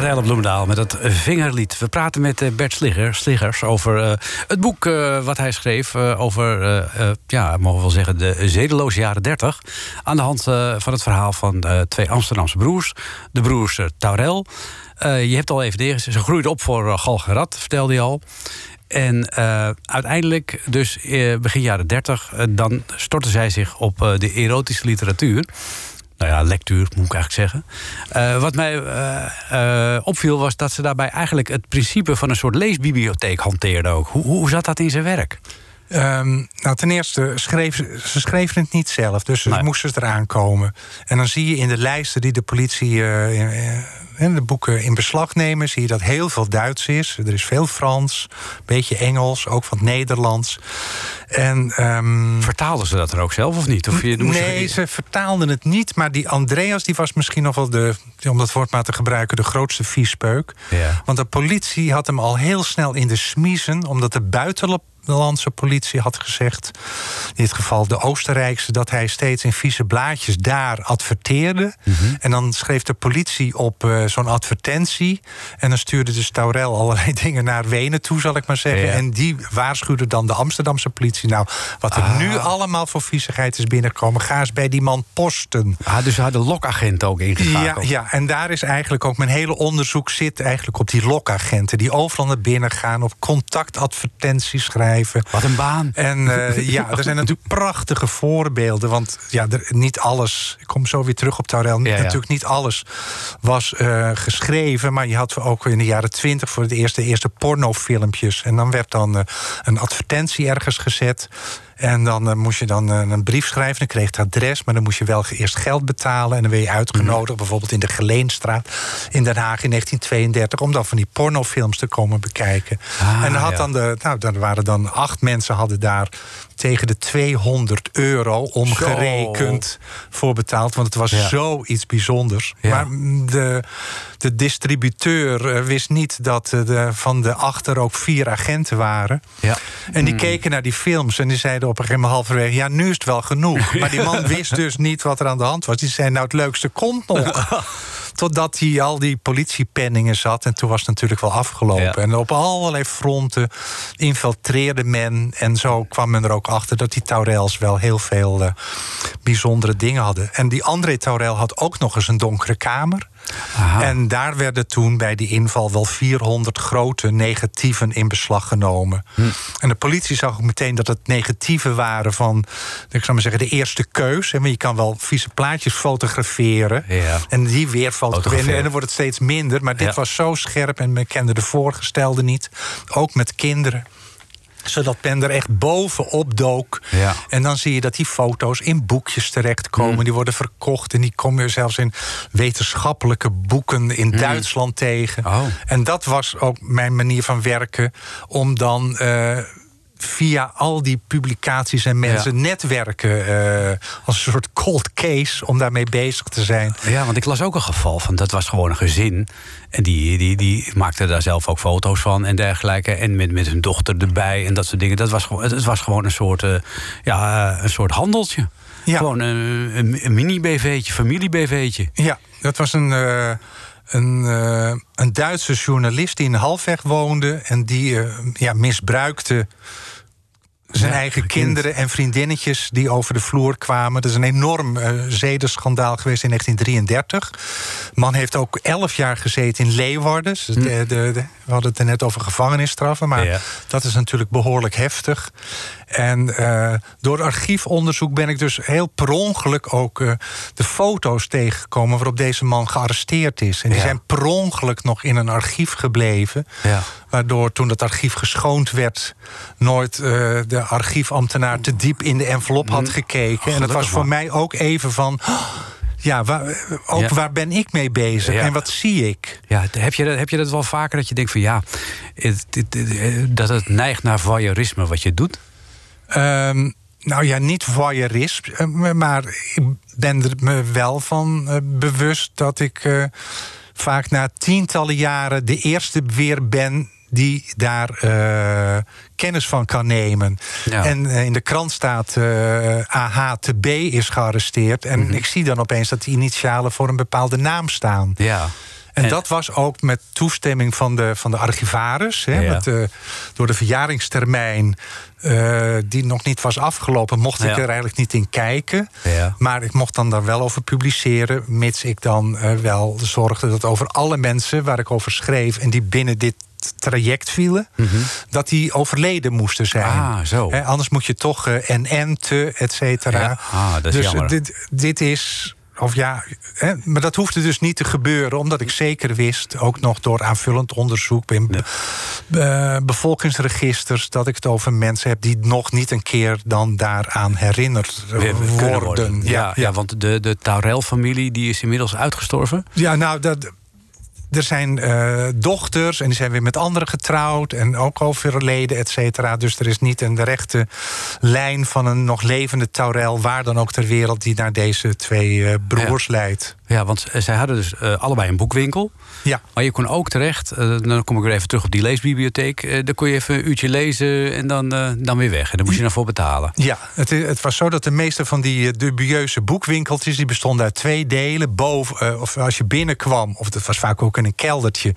[SPEAKER 3] Adele Bloemendaal met het vingerlied. We praten met eh, Bert Sligger, Sliggers over uh, het boek uh, wat hij schreef... Over, ja, mogen we wel zeggen, de zedeloze jaren 30. Aan de hand van het verhaal van twee Amsterdamse broers. De broers Taurel. je hebt al even neergezet, ze groeiden op voor Galgerat, vertelde je al. En uiteindelijk, dus begin jaren 30, dan stortten zij zich op de erotische literatuur nou ja, lectuur moet ik eigenlijk zeggen. Uh, wat mij uh, uh, opviel was dat ze daarbij eigenlijk het principe van een soort leesbibliotheek hanteerden ook. Hoe, hoe zat dat in zijn werk?
[SPEAKER 4] Um, nou, ten eerste, schreef, ze schreven het niet zelf, dus ze moesten het eraan komen. En dan zie je in de lijsten die de politie in de boeken in beslag nemen, zie je dat heel veel Duits is. Er is veel Frans, een beetje Engels, ook van het Nederlands. En, um,
[SPEAKER 3] Vertaalden ze dat er ook zelf of niet? Of
[SPEAKER 4] je, nee, ze... vertaalden het niet. Maar die Andreas die was misschien nog wel de, om dat woord maar te gebruiken, de grootste viespeuk. Ja. Want de politie had hem al heel snel in de smiezen, omdat de buitenlandse Nederlandse politie had gezegd, in dit geval de Oostenrijkse, dat hij steeds in vieze blaadjes daar adverteerde. Mhm. En dan schreef de politie op uh, zo'n advertentie. En dan stuurde de Staurel allerlei (laughs) dingen naar Wenen toe, zal ik maar zeggen. En die waarschuwde dan de Amsterdamse politie. Nou, wat er nu ah. allemaal voor viezigheid is binnengekomen, ga eens bij die man posten.
[SPEAKER 3] Ah, dus ze hadden lokagenten ook ingeschakeld.
[SPEAKER 4] Ja, ja, en daar is eigenlijk ook mijn hele onderzoek zit eigenlijk op die lokagenten. Die overal naar binnen gaan, op contactadvertenties schrijven
[SPEAKER 3] wat een baan.
[SPEAKER 4] En uh, (laughs) ja, er zijn natuurlijk prachtige voorbeelden. Want ja, er, niet alles. Ik kom zo weer terug op Taurel. Ja, natuurlijk niet alles was uh, geschreven. Maar je had ook in de jaren twintig voor het eerst de eerste pornofilmpjes. En dan werd dan uh, een advertentie ergens gezet. En dan uh, moest je dan uh, een brief schrijven. Dan kreeg het adres, maar dan moest je wel eerst geld betalen. En dan werd je uitgenodigd, mhm. bijvoorbeeld in de Geleenstraat in Den Haag in 1932, om dan van die pornofilms te komen bekijken. Ah, en dan, had dan, de, nou, dan waren dan acht mensen hadden daar tegen de 200 euro omgerekend voor betaald. Want het was
[SPEAKER 3] Ja.
[SPEAKER 4] zoiets bijzonders.
[SPEAKER 3] Ja.
[SPEAKER 4] Maar de, de distributeur eh, wist niet dat eh, de, van de achter ook vier agenten waren.
[SPEAKER 3] Ja.
[SPEAKER 4] En die keken naar die films en die zeiden op een gegeven moment halverwege... ja, nu is het wel genoeg. (laughs) Maar die man wist dus niet wat er aan de hand was. Die zei, nou, het leukste komt nog. (laughs) Totdat hij al die politiepenningen zat. En toen was het natuurlijk wel afgelopen.
[SPEAKER 3] Ja.
[SPEAKER 4] En op allerlei fronten infiltreerde men. En zo kwam men er ook achter dat die Taurels wel heel veel eh, bijzondere dingen hadden. En die André Taurel had ook nog eens een donkere kamer.
[SPEAKER 3] Aha.
[SPEAKER 4] En daar werden toen bij die inval wel 400 grote negatieven in beslag genomen.
[SPEAKER 3] Hm.
[SPEAKER 4] En de politie zag ook meteen dat het negatieven waren van, ik zou maar zeggen, de eerste keus. En je kan wel vieze plaatjes fotograferen.
[SPEAKER 3] Ja.
[SPEAKER 4] En die weer fotograferen.
[SPEAKER 3] Fotograferen.
[SPEAKER 4] En dan wordt het steeds minder. Maar dit
[SPEAKER 3] Ja.
[SPEAKER 4] was zo scherp en men kende de voorgestelde niet. Ook met kinderen zodat men er echt bovenop dook.
[SPEAKER 3] Ja.
[SPEAKER 4] En dan zie je dat die foto's in boekjes terechtkomen. Die worden verkocht en die komen je zelfs in wetenschappelijke boeken in Duitsland tegen.
[SPEAKER 3] Oh.
[SPEAKER 4] En dat was ook mijn manier van werken. Om dan eh, via al die publicaties en mensen netwerken... eh, als een soort cold case om daarmee bezig te zijn.
[SPEAKER 3] Ja, want ik las ook een geval van dat was gewoon een gezin. En die, die, die maakte daar zelf ook foto's van en dergelijke. En met, met hun dochter erbij en dat soort dingen. Dat was, gewoon- het was gewoon een soort, eh, ja, een soort handeltje.
[SPEAKER 4] Ja.
[SPEAKER 3] Gewoon een, een, mini-BV'tje, familie-BV'tje.
[SPEAKER 4] Ja, dat was een, eh, een, eh, een Duitse journalist die in Halfweg woonde... en die eh, ja, misbruikte zijn
[SPEAKER 3] Ja,
[SPEAKER 4] eigen
[SPEAKER 3] kind.
[SPEAKER 4] kinderen en vriendinnetjes die over de vloer kwamen. Dat is een enorm eh zedenschandaal geweest in 1933. Man heeft ook elf jaar gezeten in Leeuwarden. Dus de, de, de- we hadden het er net over gevangenisstraffen, maar
[SPEAKER 3] Ja.
[SPEAKER 4] dat is natuurlijk behoorlijk heftig. En eh, door archiefonderzoek ben ik dus heel per ongeluk ook eh, de foto's tegengekomen waarop deze man gearresteerd is. En die
[SPEAKER 3] Ja.
[SPEAKER 4] zijn per ongeluk nog in een archief gebleven.
[SPEAKER 3] Ja.
[SPEAKER 4] Waardoor toen dat archief geschoond werd, nooit eh, de archiefambtenaar te diep in de envelop had gekeken. en het
[SPEAKER 3] Mm. gelukkig
[SPEAKER 4] was voor mij ook even van. "Oh, Ja, waar, ook
[SPEAKER 3] Ja.
[SPEAKER 4] waar ben ik mee bezig
[SPEAKER 3] Ja.
[SPEAKER 4] en wat zie ik?
[SPEAKER 3] Ja, heb je, dat, heb je dat wel vaker dat je denkt van ja, het, het- het- dat het neigt naar voyeurisme wat je doet?
[SPEAKER 4] Ehm, nou ja, niet voyeurisme, eh, maar ik ben er me wel van eh, bewust dat ik eh, vaak na tientallen jaren de eerste weer ben die daar kennis van kan nemen.
[SPEAKER 3] Ja.
[SPEAKER 4] En in de krant staat eh AH te B is gearresteerd. En
[SPEAKER 3] Mhm.
[SPEAKER 4] ik zie dan opeens dat die initialen voor een bepaalde naam staan.
[SPEAKER 3] Ja.
[SPEAKER 4] En,
[SPEAKER 3] En-
[SPEAKER 4] dat was ook met toestemming van de, van de archivaris. Hè,
[SPEAKER 3] Ja.
[SPEAKER 4] met, eh, door de verjaringstermijn, eh, die nog niet was afgelopen, mocht ik
[SPEAKER 3] Ja.
[SPEAKER 4] er eigenlijk niet in kijken.
[SPEAKER 3] Ja.
[SPEAKER 4] Maar ik mocht dan daar wel over publiceren, mits ik dan eh, wel zorgde dat over alle mensen waar ik over schreef en die binnen dit traject vielen, dat die overleden moesten zijn.
[SPEAKER 3] Mhm. Ah, zo.
[SPEAKER 4] Anders moet je toch eh, en te, et cetera.
[SPEAKER 3] Ja. Ah, dat is
[SPEAKER 4] dus
[SPEAKER 3] jammer.
[SPEAKER 4] Dit, dit is. Of ja, hè, maar dat hoefde dus niet te gebeuren, omdat ik zeker wist, ook nog door aanvullend onderzoek in eh, bevolkingsregisters, dat ik het over mensen heb die nog niet een keer dan daaraan herinnerd worden.
[SPEAKER 3] Ja, ja. want de, de Taurel-familie die is inmiddels uitgestorven.
[SPEAKER 4] Ja, nou, dat, er zijn eh, dochters en die zijn weer met anderen getrouwd en ook overleden, et cetera. Dus er is niet een rechte lijn van een nog levende Taurel, waar dan ook ter wereld, die naar deze twee eh, broers leidt.
[SPEAKER 3] Ja, want eh, zij hadden dus eh, allebei een boekwinkel.
[SPEAKER 4] Ja.
[SPEAKER 3] Maar je kon ook terecht, eh, dan kom ik weer even terug op die leesbibliotheek. dan kon je even een uurtje lezen en dan, dan weer weg. En daar moest je dan voor betalen.
[SPEAKER 4] Ja, het, het was zo dat de meeste van die dubieuze boekwinkeltjes... die bestonden uit twee delen. Boven, of als je binnenkwam, of het was vaak ook in een keldertje...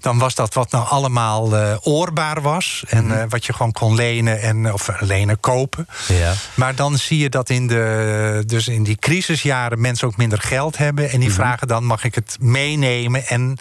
[SPEAKER 4] dan was dat wat nou allemaal oorbaar was. En eh, wat je gewoon kon lenen, en, of lenen, kopen.
[SPEAKER 3] Ja.
[SPEAKER 4] Maar dan zie je dat in, de, dus in die crisisjaren mensen ook minder geld hebben. En die vragen dan, mag ik het meenemen en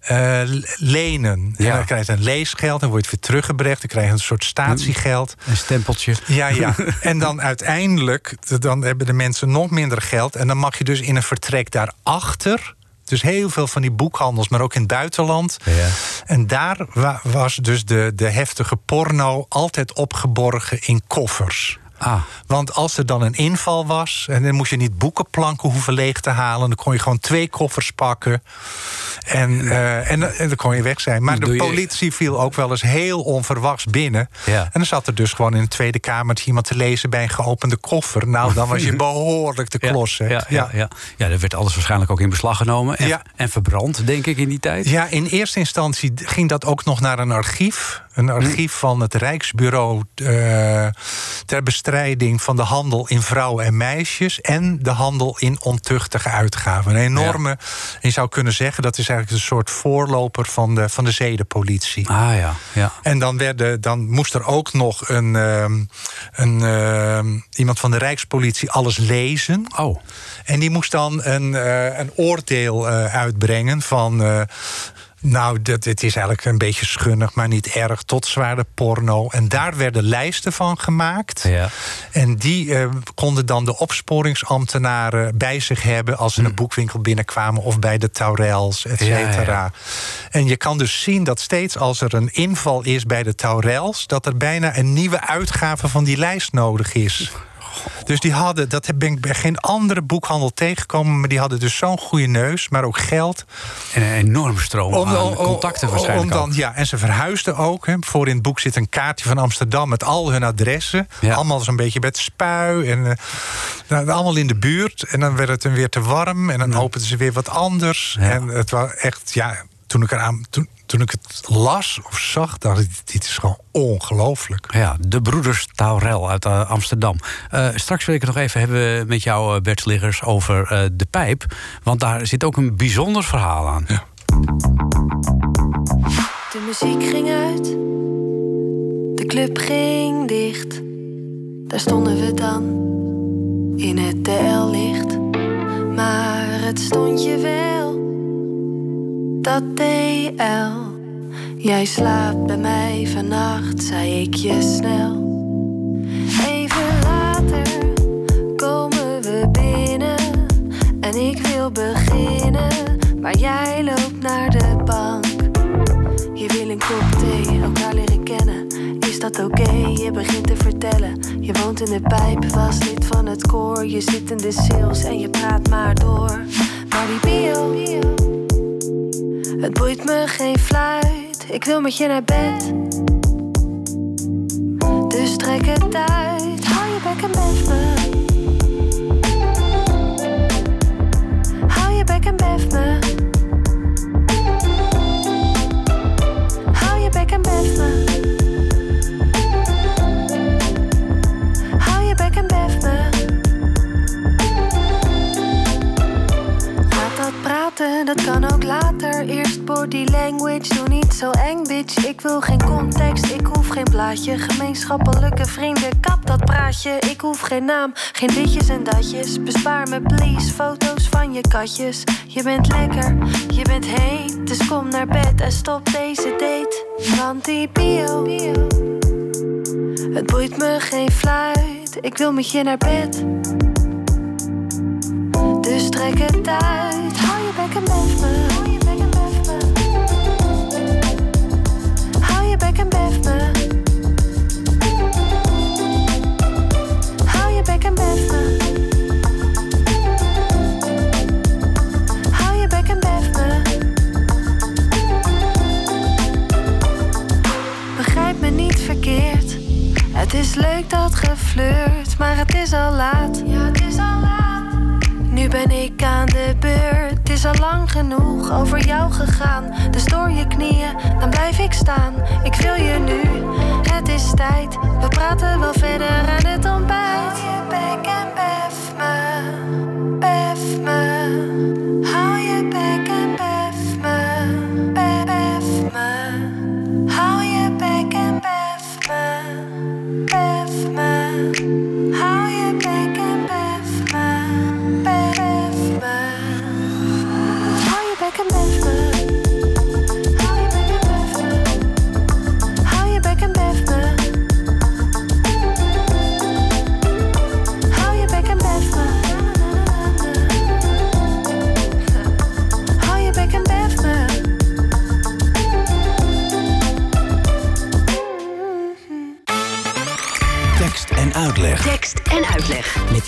[SPEAKER 4] eh, lenen?
[SPEAKER 3] Ja.
[SPEAKER 4] En dan krijg je een leesgeld, dan word je weer teruggebracht. Dan krijg je een soort statiegeld.
[SPEAKER 3] Een stempeltje.
[SPEAKER 4] Ja, ja. (laughs) En dan uiteindelijk, dan hebben de mensen nog minder geld. En dan mag je dus in een vertrek daarachter. Dus heel veel van die boekhandels, maar ook in het buitenland.
[SPEAKER 3] Ja.
[SPEAKER 4] En daar wa- was dus de, de heftige porno altijd opgeborgen in koffers.
[SPEAKER 3] Ah.
[SPEAKER 4] Want als er dan een inval was, en dan moest je niet boekenplanken hoeven leeg te halen, dan kon je gewoon twee koffers pakken. En, eh, en, en dan kon je weg zijn. Maar de
[SPEAKER 3] je-
[SPEAKER 4] politie viel ook wel eens heel onverwachts binnen.
[SPEAKER 3] Ja.
[SPEAKER 4] En dan zat er dus gewoon in de Tweede Kamer iemand te lezen bij een geopende koffer. Nou, dan was je (laughs) behoorlijk te klossen.
[SPEAKER 3] Ja, ja, ja. ja, er werd alles waarschijnlijk ook in beslag genomen. En,
[SPEAKER 4] Ja.
[SPEAKER 3] en verbrand, denk ik, in die tijd.
[SPEAKER 4] Ja, in eerste instantie ging dat ook nog naar een archief. Een archief van het Rijksbureau eh, ter bestrijding van de handel in vrouwen en meisjes. En de handel in ontuchtige uitgaven. Een enorme, je zou kunnen zeggen, dat is eigenlijk een soort voorloper van de, van de zedenpolitie.
[SPEAKER 3] Ah ja, ja.
[SPEAKER 4] En dan, werden, dan moest er ook nog een, ehm, een, ehm, iemand van de Rijkspolitie alles lezen.
[SPEAKER 3] Oh.
[SPEAKER 4] En die moest dan een, eh, een oordeel eh, uitbrengen van. Nou, dit, dit is eigenlijk een beetje schunnig, maar niet erg. Tot zware porno. En daar werden lijsten van gemaakt.
[SPEAKER 3] Ja.
[SPEAKER 4] En die eh, konden dan de opsporingsambtenaren bij zich hebben... als ze een boekwinkel binnenkwamen of bij de Taurels, et.
[SPEAKER 3] Ja,
[SPEAKER 4] cetera.
[SPEAKER 3] ja.
[SPEAKER 4] En je kan dus zien dat steeds als er een inval is bij de Taurels... dat er bijna een nieuwe uitgave van die lijst nodig is. Dus die hadden, dat ben ik bij geen andere boekhandel tegengekomen... maar die hadden dus zo'n goede neus, maar ook geld...
[SPEAKER 3] En een enorme stroom
[SPEAKER 4] Om-
[SPEAKER 3] aan
[SPEAKER 4] om-
[SPEAKER 3] contacten waarschijnlijk
[SPEAKER 4] om dan,
[SPEAKER 3] ook.
[SPEAKER 4] Ja, en ze verhuisden ook. Hè. Voor in het boek zit een kaartje van Amsterdam met al hun adressen.
[SPEAKER 3] Ja.
[SPEAKER 4] Allemaal zo'n beetje met spui. En, eh, nou, allemaal in de buurt. En dan werd het dan weer te warm. En dan openden ze weer wat anders.
[SPEAKER 3] Ja.
[SPEAKER 4] En het was echt, ja, toen ik, eraan, toen, toen ik het las of zag, dacht ik, dit is gewoon ongelooflijk.
[SPEAKER 3] Ja, de broeders Taurel uit eh, Amsterdam. Eh, straks wil ik het nog even hebben met jou, eh, Bert Sliggers, over eh, de pijp. Want daar zit ook een bijzonder verhaal aan.
[SPEAKER 9] De muziek ging uit, de club ging dicht. Daar stonden we dan in het TL-licht. Maar het stond je wel, dat DL. Jij slaapt bij mij vannacht, zei ik je snel. Even later komen we binnen en ik wil beginnen, maar jij loopt naar de bank. Je wil een kop thee, elkaar leren kennen. Is dat oké? Je begint te vertellen. Je woont in de pijp, was lid van het koor. Je zit in de sales en je praat maar door. Maar die bio, het boeit me geen fluit. Ik wil met je naar bed. Dus trek het uit. Hou je bek en bef me. Hou je bek en me. Dat kan ook later. Eerst body language, doe niet zo eng, bitch. Ik wil geen context, ik hoef geen plaatje. Gemeenschappelijke vrienden, kap dat praatje. Ik hoef geen naam, geen ditjes en datjes. Bespaar me, please, foto's van je katjes. Je bent lekker, je bent heet. Dus kom naar bed en stop deze date. Want die bio, het boeit me geen fluit. Ik wil met je naar bed. Dus trek het uit. Is al lang genoeg over jou gegaan. Dus door je knieën, dan blijf ik staan. Ik wil je nu, het is tijd. We praten wel verder aan het ontbijt.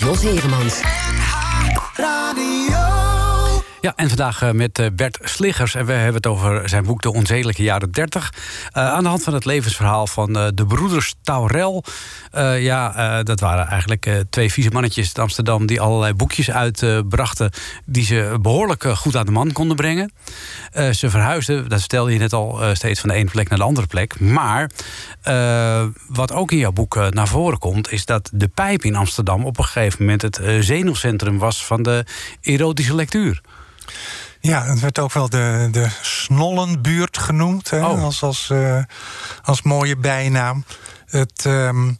[SPEAKER 10] Jos Heremans.
[SPEAKER 3] Ja, en vandaag eh, met eh, Bert Sliggers. En we hebben het over zijn boek De Onzedelijke Jaren 30. Uh, aan de hand van het levensverhaal van de broeders Taurel. Ja, dat waren eigenlijk twee vieze mannetjes in Amsterdam... die allerlei boekjes uitbrachten... die ze behoorlijk goed aan de man konden brengen. ze verhuisden, dat stelde je net al, steeds van de ene plek naar de andere plek. Maar wat ook in jouw boek naar voren komt... is dat de pijp in Amsterdam op een gegeven moment... het zenuwcentrum was van de erotische lectuur.
[SPEAKER 4] Ja, het werd ook wel de, de Snollenbuurt genoemd. Hè,
[SPEAKER 3] Oh.
[SPEAKER 4] als, als, uh, als mooie bijnaam. Het, um,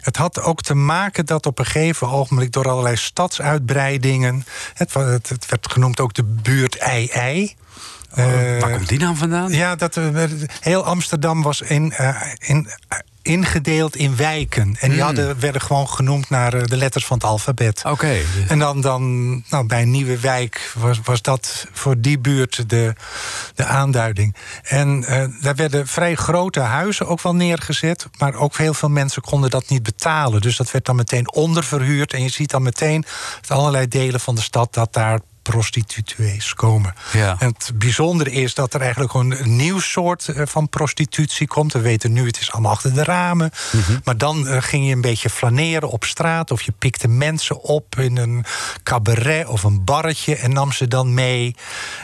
[SPEAKER 4] het had ook te maken dat op een gegeven ogenblik... door allerlei stadsuitbreidingen... het, het, het werd genoemd ook de buurt Ei-Ei...
[SPEAKER 3] Oh, waar komt die naam vandaan?
[SPEAKER 4] Ja, dat, uh, heel Amsterdam was in, uh, in, ingedeeld in wijken. En die
[SPEAKER 3] Hmm.
[SPEAKER 4] hadden, werden gewoon genoemd naar de letters van het alfabet.
[SPEAKER 3] Oké. Okay.
[SPEAKER 4] En dan, dan nou, bij een nieuwe wijk was, was dat voor die buurt de, de aanduiding. En daar werden vrij grote huizen ook wel neergezet. Maar ook heel veel mensen konden dat niet betalen. Dus dat werd dan meteen onderverhuurd. En je ziet dan meteen uit allerlei delen van de stad dat daar prostituees komen.
[SPEAKER 3] Ja.
[SPEAKER 4] En het bijzondere is dat er eigenlijk gewoon een nieuw soort van prostitutie komt. We weten nu, het is allemaal achter de ramen.
[SPEAKER 3] Mhm.
[SPEAKER 4] Mm -hmm. Maar dan uh, ging je een beetje flaneren op straat... of je pikte mensen op in een cabaret of een barretje... en nam ze dan mee.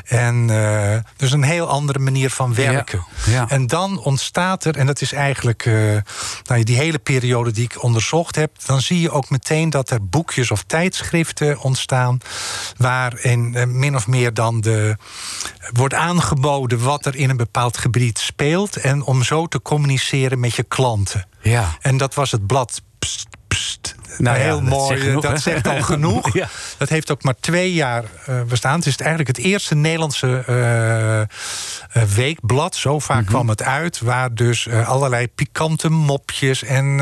[SPEAKER 4] En uh, dus een heel andere manier van werken.
[SPEAKER 3] Ja. Ja.
[SPEAKER 4] En dan ontstaat er, en dat is eigenlijk uh, nou, die hele periode die ik onderzocht heb... dan zie je ook meteen dat er boekjes of tijdschriften ontstaan... waar en uh, min of meer dan de, wordt aangeboden wat er in een bepaald gebied speelt. En om zo te communiceren met je klanten.
[SPEAKER 3] Ja.
[SPEAKER 4] En dat was het blad. Pst, pst.
[SPEAKER 3] Nou
[SPEAKER 4] heel
[SPEAKER 3] ja,
[SPEAKER 4] mooi,
[SPEAKER 3] dat, zegt, genoeg,
[SPEAKER 4] dat zegt al genoeg. (laughs)
[SPEAKER 3] ja.
[SPEAKER 4] Dat heeft ook maar twee jaar uh, bestaan. Het is eigenlijk het eerste Nederlandse uh, weekblad. Zo vaak mm -hmm. kwam het uit. Waar dus uh, allerlei pikante mopjes en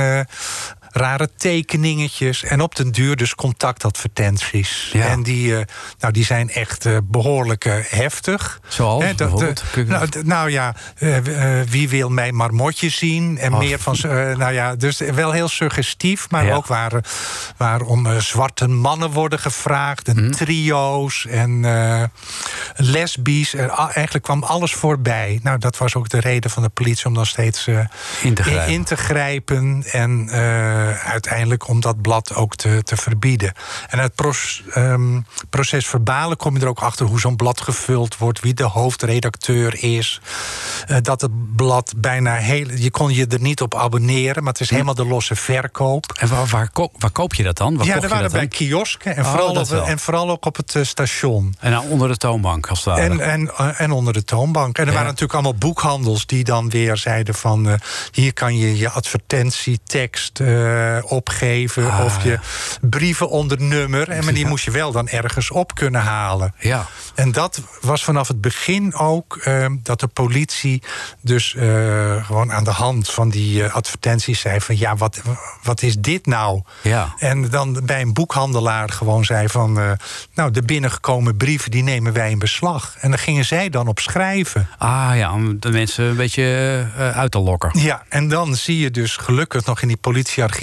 [SPEAKER 4] rare tekeningetjes. En op den duur dus contactadvertenties.
[SPEAKER 3] Ja.
[SPEAKER 4] En die, uh, nou, die zijn echt uh, behoorlijk uh, heftig.
[SPEAKER 3] Zoals
[SPEAKER 4] He, dat, nou, nou, ja, wie wil mijn marmotje zien? En meer van... nou ja, dus wel heel suggestief. Maar ja. ook waar, waarom zwarte mannen worden gevraagd. En mm. trio's en lesbisch. Eigenlijk kwam alles voorbij. Nou, dat was ook de reden van de politie om dan steeds
[SPEAKER 3] in te
[SPEAKER 4] in te grijpen en uh, uiteindelijk om dat blad ook te, te verbieden. En uit het proces, um, proces verbalen kom je er ook achter hoe zo'n blad gevuld wordt, wie de hoofdredacteur is. Uh, dat het blad bijna heel. Je kon je er niet op abonneren, maar het is helemaal de losse verkoop.
[SPEAKER 3] En waar, waar, koop, waar koop je dat dan? Waar
[SPEAKER 4] ja,
[SPEAKER 3] er
[SPEAKER 4] waren bij kiosken en,
[SPEAKER 3] oh,
[SPEAKER 4] vooral op, en vooral ook op het uh, station.
[SPEAKER 3] En nou, onder de toonbank, als het.
[SPEAKER 4] En, en, en onder de toonbank. En er ja. waren natuurlijk allemaal boekhandels die dan weer zeiden van hier kan je je advertentietekst uh, opgeven ah, of je ja. brieven onder nummer. En maar die ja. moest je wel dan ergens op kunnen halen.
[SPEAKER 3] Ja.
[SPEAKER 4] En dat was vanaf het begin ook uh, dat de politie dus uh, gewoon aan de hand van die advertenties zei van ja, wat, wat is dit nou?
[SPEAKER 3] Ja.
[SPEAKER 4] En dan bij een boekhandelaar gewoon zei van nou, de binnengekomen brieven die nemen wij in beslag. En dan gingen zij dan op schrijven.
[SPEAKER 3] Ah ja, om de mensen een beetje uit te lokken.
[SPEAKER 4] Ja, en dan zie je dus gelukkig nog in die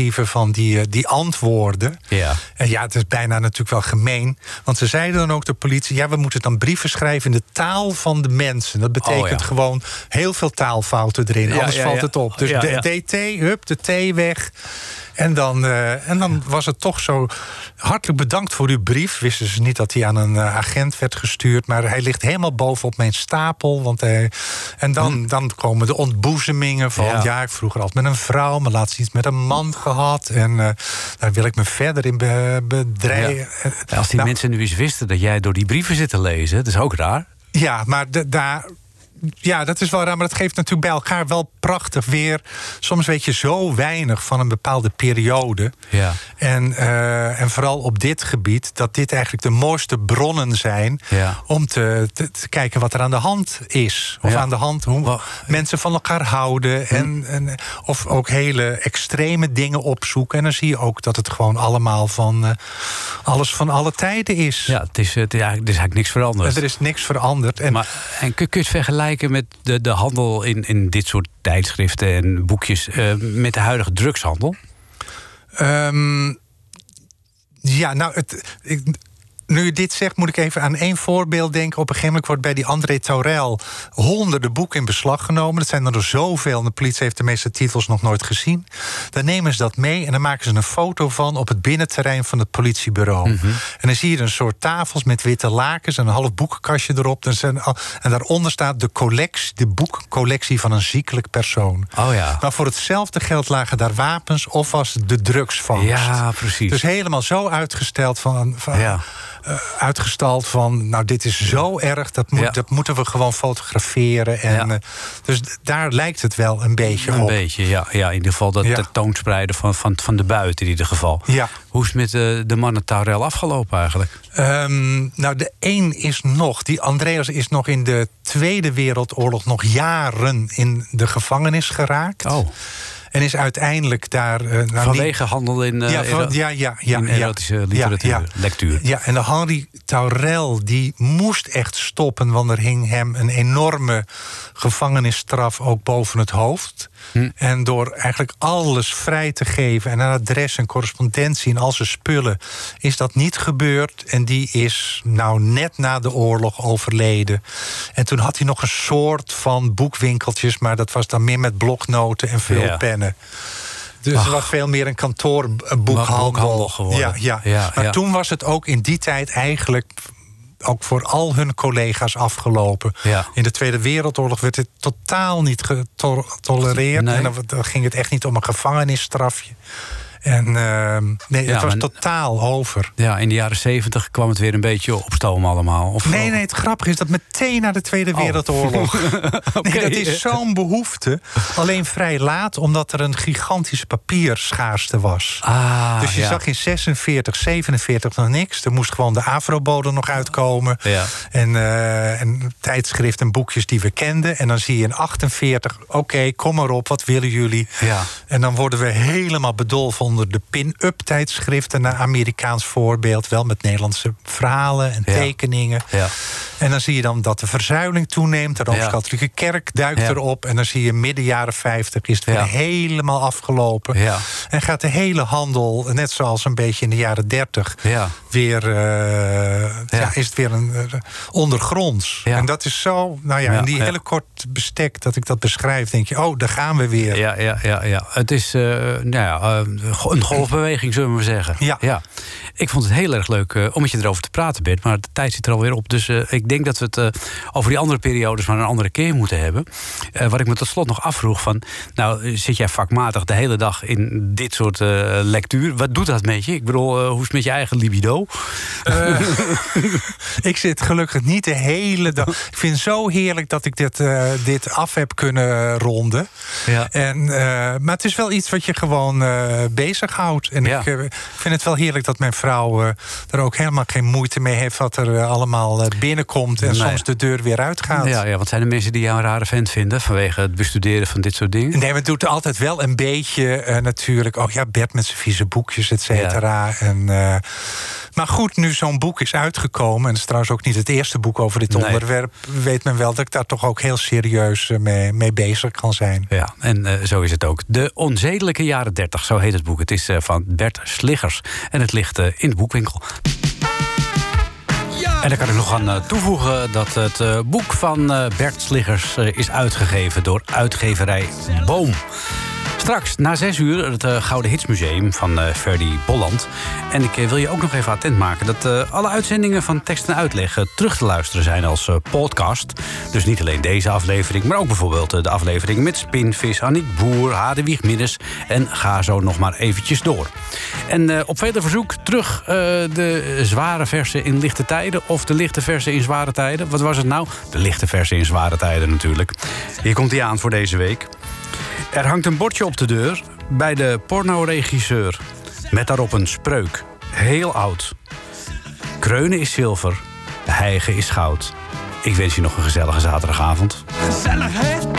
[SPEAKER 4] van die, die antwoorden.
[SPEAKER 3] Ja.
[SPEAKER 4] En ja, het is bijna natuurlijk wel gemeen. Want ze zeiden dan ook de politie... ja, we moeten dan brieven schrijven in de taal van de mensen. Dat betekent
[SPEAKER 3] oh, ja.
[SPEAKER 4] gewoon heel veel taalfouten erin.
[SPEAKER 3] Ja,
[SPEAKER 4] Anders
[SPEAKER 3] ja,
[SPEAKER 4] valt het op. Dus de. DT, hup, de T weg. En dan, uh, en dan was het toch zo... hartelijk bedankt voor uw brief. Wisten ze niet dat hij aan een uh, agent werd gestuurd... maar hij ligt helemaal bovenop mijn stapel. Want hij, en dan, hm. dan komen de ontboezemingen van... Ja. ja. ik vroeger altijd met een vrouw... maar laatst iets met een man gehad. En uh, daar wil ik me verder in be, bedrijven.
[SPEAKER 3] Ja. Als die nou, mensen nu eens wisten dat jij door die brieven zit te lezen... dat is ook raar.
[SPEAKER 4] Ja, maar daar ja, dat is wel raar, maar dat geeft natuurlijk bij elkaar wel prachtig weer. Soms weet je zo weinig van een bepaalde periode.
[SPEAKER 3] Ja.
[SPEAKER 4] En, uh, en vooral op dit gebied, dat dit eigenlijk de mooiste bronnen zijn
[SPEAKER 3] ja.
[SPEAKER 4] om te, te, te, kijken wat er aan de hand is. Of
[SPEAKER 3] ja.
[SPEAKER 4] aan de hand hoe mensen van elkaar houden.
[SPEAKER 3] Hm.
[SPEAKER 4] En, en, of ook hele extreme dingen opzoeken. En dan zie je ook dat het gewoon allemaal van uh, alles van alle tijden is.
[SPEAKER 3] Ja, het is, het eigenlijk, er is eigenlijk niks veranderd.
[SPEAKER 4] Er is niks veranderd. En,
[SPEAKER 3] maar, en kun je het vergelijken met de, de handel in, in dit soort tijdschriften en boekjes uh, met de huidige drugshandel?
[SPEAKER 4] Ehm, ja, nou, het, ik, nu je dit zegt, moet ik even aan één voorbeeld denken. Op een gegeven moment wordt bij die André Taurel honderden boeken in beslag genomen. Dat zijn er zoveel en de politie heeft de meeste titels nog nooit gezien. Dan nemen ze dat mee en dan maken ze een foto van op het binnenterrein van het politiebureau.
[SPEAKER 3] Mhm.
[SPEAKER 4] En dan zie je een soort tafels met witte lakens en een half boekenkastje erop. En, zijn, en daaronder staat de collectie, de boekcollectie van een ziekelijk persoon.
[SPEAKER 3] Oh ja.
[SPEAKER 4] Maar voor hetzelfde geld lagen daar wapens of was de drugsvangst.
[SPEAKER 3] Ja, precies.
[SPEAKER 4] Dus helemaal zo uitgesteld van. van
[SPEAKER 3] Ja.
[SPEAKER 4] Eh, uitgestald van, nou dit is zo erg, dat, moet,
[SPEAKER 3] Ja.
[SPEAKER 4] dat moeten we gewoon fotograferen. En,
[SPEAKER 3] Ja.
[SPEAKER 4] eh, dus daar lijkt het wel een beetje
[SPEAKER 3] Een
[SPEAKER 4] op.
[SPEAKER 3] beetje, ja. ja. In ieder geval dat
[SPEAKER 4] Ja.
[SPEAKER 3] tentoonspreiden van, van, van de buiten in ieder geval.
[SPEAKER 4] Ja.
[SPEAKER 3] Hoe is het met de, de mannen Taurel afgelopen eigenlijk?
[SPEAKER 4] Ehm, nou, de een is nog, die Andreas is nog in de Tweede Wereldoorlog nog jaren in de gevangenis geraakt.
[SPEAKER 3] Oh.
[SPEAKER 4] En is uiteindelijk daar. eh, nou,
[SPEAKER 3] Vanwege handel in, eh,
[SPEAKER 4] ja, van- ja, ja, ja,
[SPEAKER 3] in
[SPEAKER 4] ja.
[SPEAKER 3] erotische literatuur,
[SPEAKER 4] Ja, ja.
[SPEAKER 3] lectuur.
[SPEAKER 4] Ja, en de Henri Taurel die moest echt stoppen, want er hing hem een enorme gevangenisstraf ook boven het hoofd.
[SPEAKER 3] Hm.
[SPEAKER 4] En door eigenlijk alles vrij te geven en een adres en correspondentie en al zijn spullen, is dat niet gebeurd. En die is nou net na de oorlog overleden. En toen had hij nog een soort van boekwinkeltjes, maar dat was dan meer met bloknoten en veel
[SPEAKER 3] Ja.
[SPEAKER 4] pennen. Dus het was veel meer een kantoorboekhandel.
[SPEAKER 3] Boekhandel geworden.
[SPEAKER 4] Ja, ja.
[SPEAKER 3] Ja,
[SPEAKER 4] maar
[SPEAKER 3] ja.
[SPEAKER 4] toen was het ook in die tijd eigenlijk ook voor al hun collega's afgelopen.
[SPEAKER 3] Ja.
[SPEAKER 4] In de Tweede Wereldoorlog werd het totaal niet getolereerd.
[SPEAKER 3] Nee.
[SPEAKER 4] En dan ging het echt niet om een gevangenisstrafje. En ehm, nee,
[SPEAKER 3] Ja,
[SPEAKER 4] het was
[SPEAKER 3] maar-
[SPEAKER 4] totaal over.
[SPEAKER 3] Ja, in de jaren zeventig kwam het weer een beetje op stoom allemaal. Of,
[SPEAKER 4] Nee, nee, het grappige is dat meteen na de Tweede
[SPEAKER 3] Oh.
[SPEAKER 4] Wereldoorlog. (laughs) (laughs) Nee, dat is zo'n behoefte. Alleen vrij laat, omdat er een gigantische papierschaarste was.
[SPEAKER 3] Ah,
[SPEAKER 4] dus je
[SPEAKER 3] ja.
[SPEAKER 4] zag in 46, 47 nog niks. Er moest gewoon de Afrobode nog uitkomen.
[SPEAKER 3] Ja.
[SPEAKER 4] En, eh, en tijdschriften en boekjes die we kenden. En dan zie je in 48, oké, kom maar op, wat willen jullie?
[SPEAKER 3] Ja.
[SPEAKER 4] En dan worden we helemaal bedolven onder de pin-up tijdschriften. Een Amerikaans voorbeeld, wel met Nederlandse verhalen en
[SPEAKER 3] Ja.
[SPEAKER 4] tekeningen.
[SPEAKER 3] Ja.
[SPEAKER 4] En dan zie je dan dat de verzuiling toeneemt. De. Rooms-Katholieke Kerk duikt erop. En dan zie je midden jaren 50 is het weer helemaal afgelopen.
[SPEAKER 3] Ja.
[SPEAKER 4] En gaat de hele handel, net zoals een beetje in de jaren 30,
[SPEAKER 3] Ja.
[SPEAKER 4] Weer, eh, ja. is het weer een, eh, ondergronds.
[SPEAKER 3] Ja.
[SPEAKER 4] En dat is zo, nou ja,
[SPEAKER 3] Ja,
[SPEAKER 4] in die
[SPEAKER 3] ja.
[SPEAKER 4] hele kort bestek dat ik dat beschrijf, denk je, oh, daar gaan we weer.
[SPEAKER 3] Ja, ja, ja, ja. Het is eh, nou ja, een golfbeweging, zullen we maar zeggen.
[SPEAKER 4] Ja.
[SPEAKER 3] Ik vond het heel erg leuk om met je erover te praten, Bert. Maar de tijd zit er alweer op. Dus ik denk dat we het over die andere periodes maar een andere keer moeten hebben. Wat ik me tot slot nog afvroeg van... Nou, zit jij vakmatig de hele dag in dit soort lectuur? Wat doet dat met je? Ik bedoel, hoe is het met je eigen libido?
[SPEAKER 4] Eh, (laughs) ik zit gelukkig niet de hele dag. Ik vind het zo heerlijk dat ik dit, eh, dit af heb kunnen ronden.
[SPEAKER 3] Ja.
[SPEAKER 4] En, eh, maar het is wel iets wat je gewoon bezighoudt. En
[SPEAKER 3] Ja.
[SPEAKER 4] ik vind het wel heerlijk dat mijn vrouw er ook helemaal geen moeite mee heeft wat er allemaal binnenkomt. En
[SPEAKER 3] Nee.
[SPEAKER 4] soms de deur weer uitgaat.
[SPEAKER 3] Ja, ja, wat zijn de mensen die jou een rare vent vinden... vanwege het bestuderen van dit soort dingen?
[SPEAKER 4] Nee, maar het doet altijd wel een beetje natuurlijk. Oh ja, Bert met zijn vieze boekjes, et cetera. En, maar goed, nu zo'n boek is uitgekomen... en het is trouwens ook niet het eerste boek over dit
[SPEAKER 3] Nee.
[SPEAKER 4] onderwerp... weet men wel dat ik daar toch ook heel serieus eh, mee, mee bezig kan zijn.
[SPEAKER 3] Ja, en eh, zo is het ook. De Onzedelijke Jaren 30, zo heet het boek. Het is eh, van Bert Sliggers en het ligt in de boekwinkel. En daar kan ik nog aan toevoegen dat het eh, boek van eh, Bert Sliggers is uitgegeven door uitgeverij Boom. Straks na zes uur het eh, Gouden Hitsmuseum van eh Ferdy Bolland. En ik eh, wil je ook nog even attent maken dat alle uitzendingen van Tekst en Uitleg terug te luisteren zijn als podcast. Dus niet alleen deze aflevering, maar ook bijvoorbeeld de aflevering met Spinvis, Annick Boer, Hadewig Minnes. En ga zo nog maar eventjes door. En op vele verzoek terug de zware versen in lichte tijden of de lichte versen in zware tijden. Wat was het nou? De lichte versen in zware tijden natuurlijk. Hier komt hij aan voor deze week. Er hangt een bordje op de deur bij de pornoregisseur. Met daarop een spreuk. Heel oud. Kreunen is zilver, hijgen is goud. Ik wens je nog een gezellige zaterdagavond.
[SPEAKER 1] Gezellig?